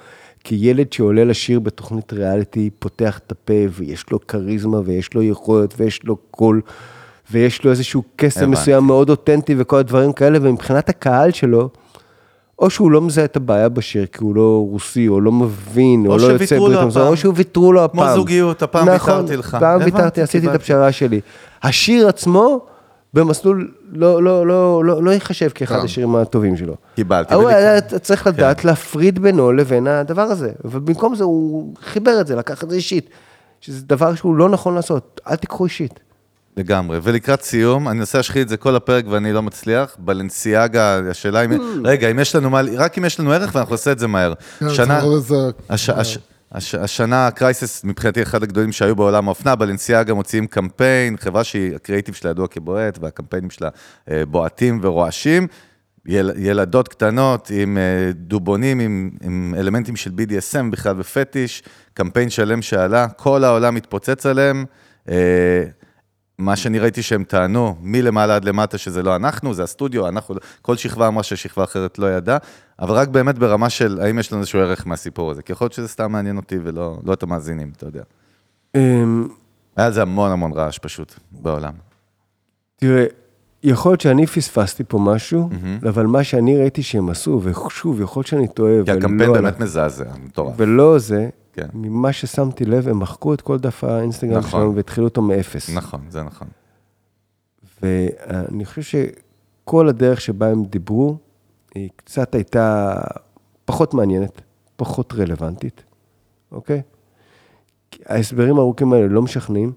כילד שעולה לשיר בתוכנית ריאליטי, פותח את הפה, ויש לו כריזמה, ויש לו יכולת, ויש לו קול, ויש לו איזשהו קסם. מסוים מאוד אותנטי וכל הדברים כאלה, ומבחינת הקהל שלו, או שהוא לא מזהה את הבעיה בשיר, כי הוא לא רוסי, או לא מבין, או, או לא יוצא ברית המזון. או שהוא ויתרו לו כמו הפעם. זוגיות, הפעם נכון, ויתרתי לך. פעם הבנתי, ויתרתי, עשיתי את. הפשרה שלי. השיר עצמו, במסלול, לא, לא, לא, לא, לא ייחשב כאחד גם. השירים הטובים שלו. קיבלתי, הוא. היה צריך לדעת להפריד בינו לבין הדבר הזה. ובמקום זה הוא חיבר את זה, לקח את זה אישית. שזה דבר שהוא לא נכון לעשות, אל תיקחו אישית. לגמרי, ולקראת סיום, אני מנסה להשחיל את זה כל הפרק ואני לא מצליח, בלנסיאגה, השאלה אם, רגע, אם יש לנו מה, רק אם יש לנו ערך ואנחנו נעשה את זה מהר. כן, שנה, לזה- הש, הש, הש, השנה הקרייסס מבחינתי אחד הגדולים שהיו בעולם האופנה, בלנסיאגה מוציאים קמפיין, חברה שהיא, הקריאיטיב שלה ידוע כבועט, והקמפיינים שלה אה, בועטים ורועשים. יל, ילדות קטנות עם אה, דובונים, עם, עם אלמנטים של BDSM בכלל ופטיש, קמפיין שלם שעלה, כל העולם מתפוצץ עליהם. מה שאני ראיתי שהם טענו, מלמעלה עד למטה, שזה לא אנחנו, זה הסטודיו, אנחנו, כל שכבה אמרה ששכבה אחרת לא ידעה, אבל רק באמת ברמה של האם יש לנו איזשהו ערך מהסיפור הזה, כי יכול להיות שזה סתם מעניין אותי ולא לא את המאזינים, אתה יודע. אמ, היה על זה המון המון רעש פשוט בעולם. תראה, יכול להיות שאני פספסתי פה משהו, אבל מה שאני ראיתי שהם עשו, ושוב, יכול להיות שאני טועה, כי הקמפיין ולא- באמת מזעזע, מטורף. ולא זה, כן. ממה ששמתי לב, הם מחקו את כל דף האינסטגרם נכון. שלנו והתחילו אותו מאפס. נכון, זה נכון. ואני חושב שכל הדרך שבה הם דיברו, היא קצת הייתה פחות מעניינת, פחות רלוונטית, אוקיי? ההסברים הארוכים האלה לא משכנעים.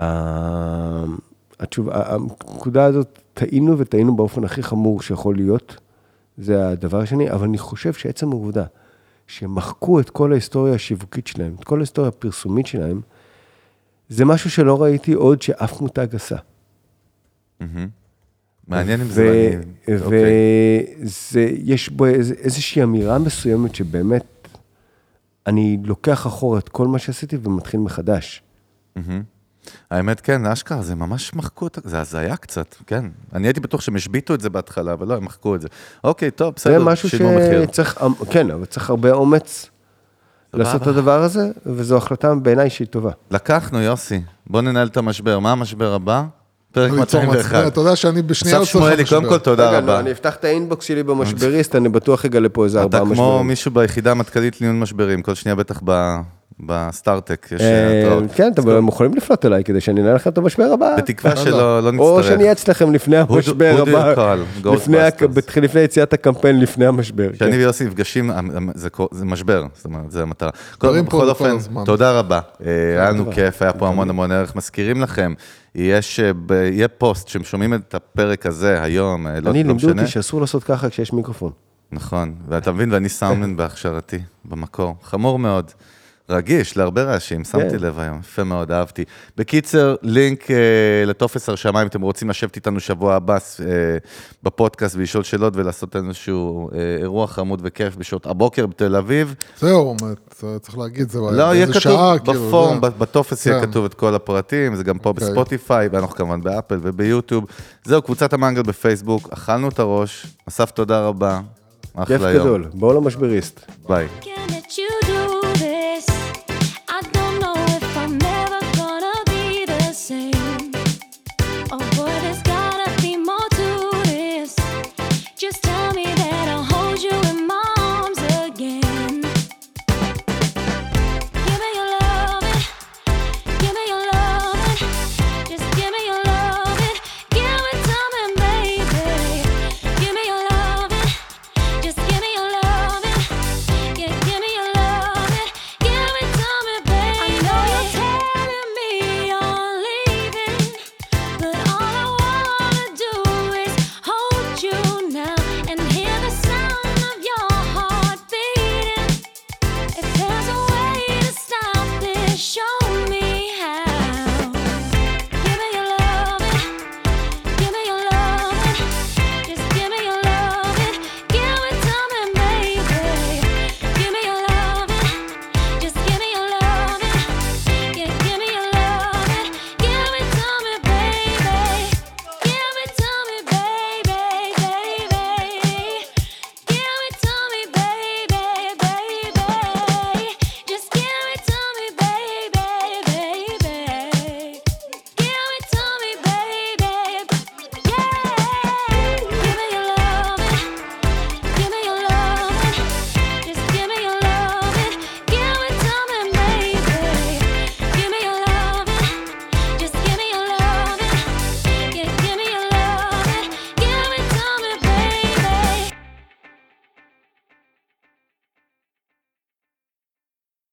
ה- התשובה, הנקודה הזאת, טעינו וטעינו באופן הכי חמור שיכול להיות, זה הדבר השני, אבל אני חושב שעצם העובדה שהם מחקו את כל ההיסטוריה השיווקית שלהם, את כל ההיסטוריה הפרסומית שלהם, זה משהו שלא ראיתי עוד שאף מותג עשה. מעניין אם זה מעניין. אוקיי. ויש בו איז, איזושהי אמירה מסוימת שבאמת, אני לוקח אחורה את כל מה שעשיתי ומתחיל מחדש. האמת, כן, אשכרה, זה ממש מחקו את זה, זה הזיה קצת, כן. אני הייתי בטוח שהם השביתו את זה בהתחלה, אבל לא, הם מחקו את זה. אוקיי, טוב, זה בסדר, משהו שילמו מחיר. שצריך, כן, אבל צריך הרבה אומץ לעשות את הדבר הזה, וזו החלטה בעיניי שהיא טובה. לקחנו, יוסי. בוא ננהל את המשבר. מה המשבר הבא? פרק ליצור 201. מעצבן. אתה יודע שאני בשנייה אסף עושה לך שמואלי, קודם משבר. כל תודה רגע, לא, רבה. אני אפתח את ה inbox שלי במשבריסט, אני בטוח אגלה פה איזה אתה ארבעה כמו משברים. מישהו ביחידה המטכ"לית לעיון משברים, כל שנייה בטח ב- בסטארט-טק יש אה, התראות. כן, אתם יכולים לפנות אליי כדי שאני אנהל לכם את המשבר הבא. בתקווה שלא לא נצטרך. או שאני אהיה אצלכם לפני המשבר הבא? לפני יציאת הקמפיין, לפני המשבר. כשאני כן. ויוסי נפגשים, זה קו- זה משבר, זאת אומרת, זה המטרה. בכל כל אופן, הזמן. תודה רבה. אה, היה לנו כיף, היה פה המון המון ערך. מזכירים לכם, יש, אה, ב- יהיה פוסט שהם שומעים את הפרק הזה היום, אה, לא אני, לא לימדו משנה. אותי שאסור לעשות ככה כשיש מיקרופון. נכון, ואתה מבין, ואני סאונדמן בהכשרתי, במקור. חמור מאוד. רגיש להרבה רעשים, שמתי כן. לב היום, יפה מאוד, אהבתי. בקיצר, לינק אה, לטופס הרשמה, אם אתם רוצים לשבת איתנו שבוע הבא אה, בפודקאסט ולשאול שאלות ולעשות איזשהו אה, אירוע חמוד וכיף בשעות הבוקר בתל אביב. זהו, צריך להגיד, זה לא, יהיה באיזה כתוב שעה, כאילו, בפורום, זה. בטופס יהיה כן. כתוב את כל הפרטים, זה גם פה אוקיי. בספוטיפיי, ואנחנו כמובן באפל וביוטיוב. זהו, קבוצת המנגל בפייסבוק, אכלנו את הראש, אסף תודה רבה, כיף אחלה יום, גדול, בואו למשבריסט. ביי.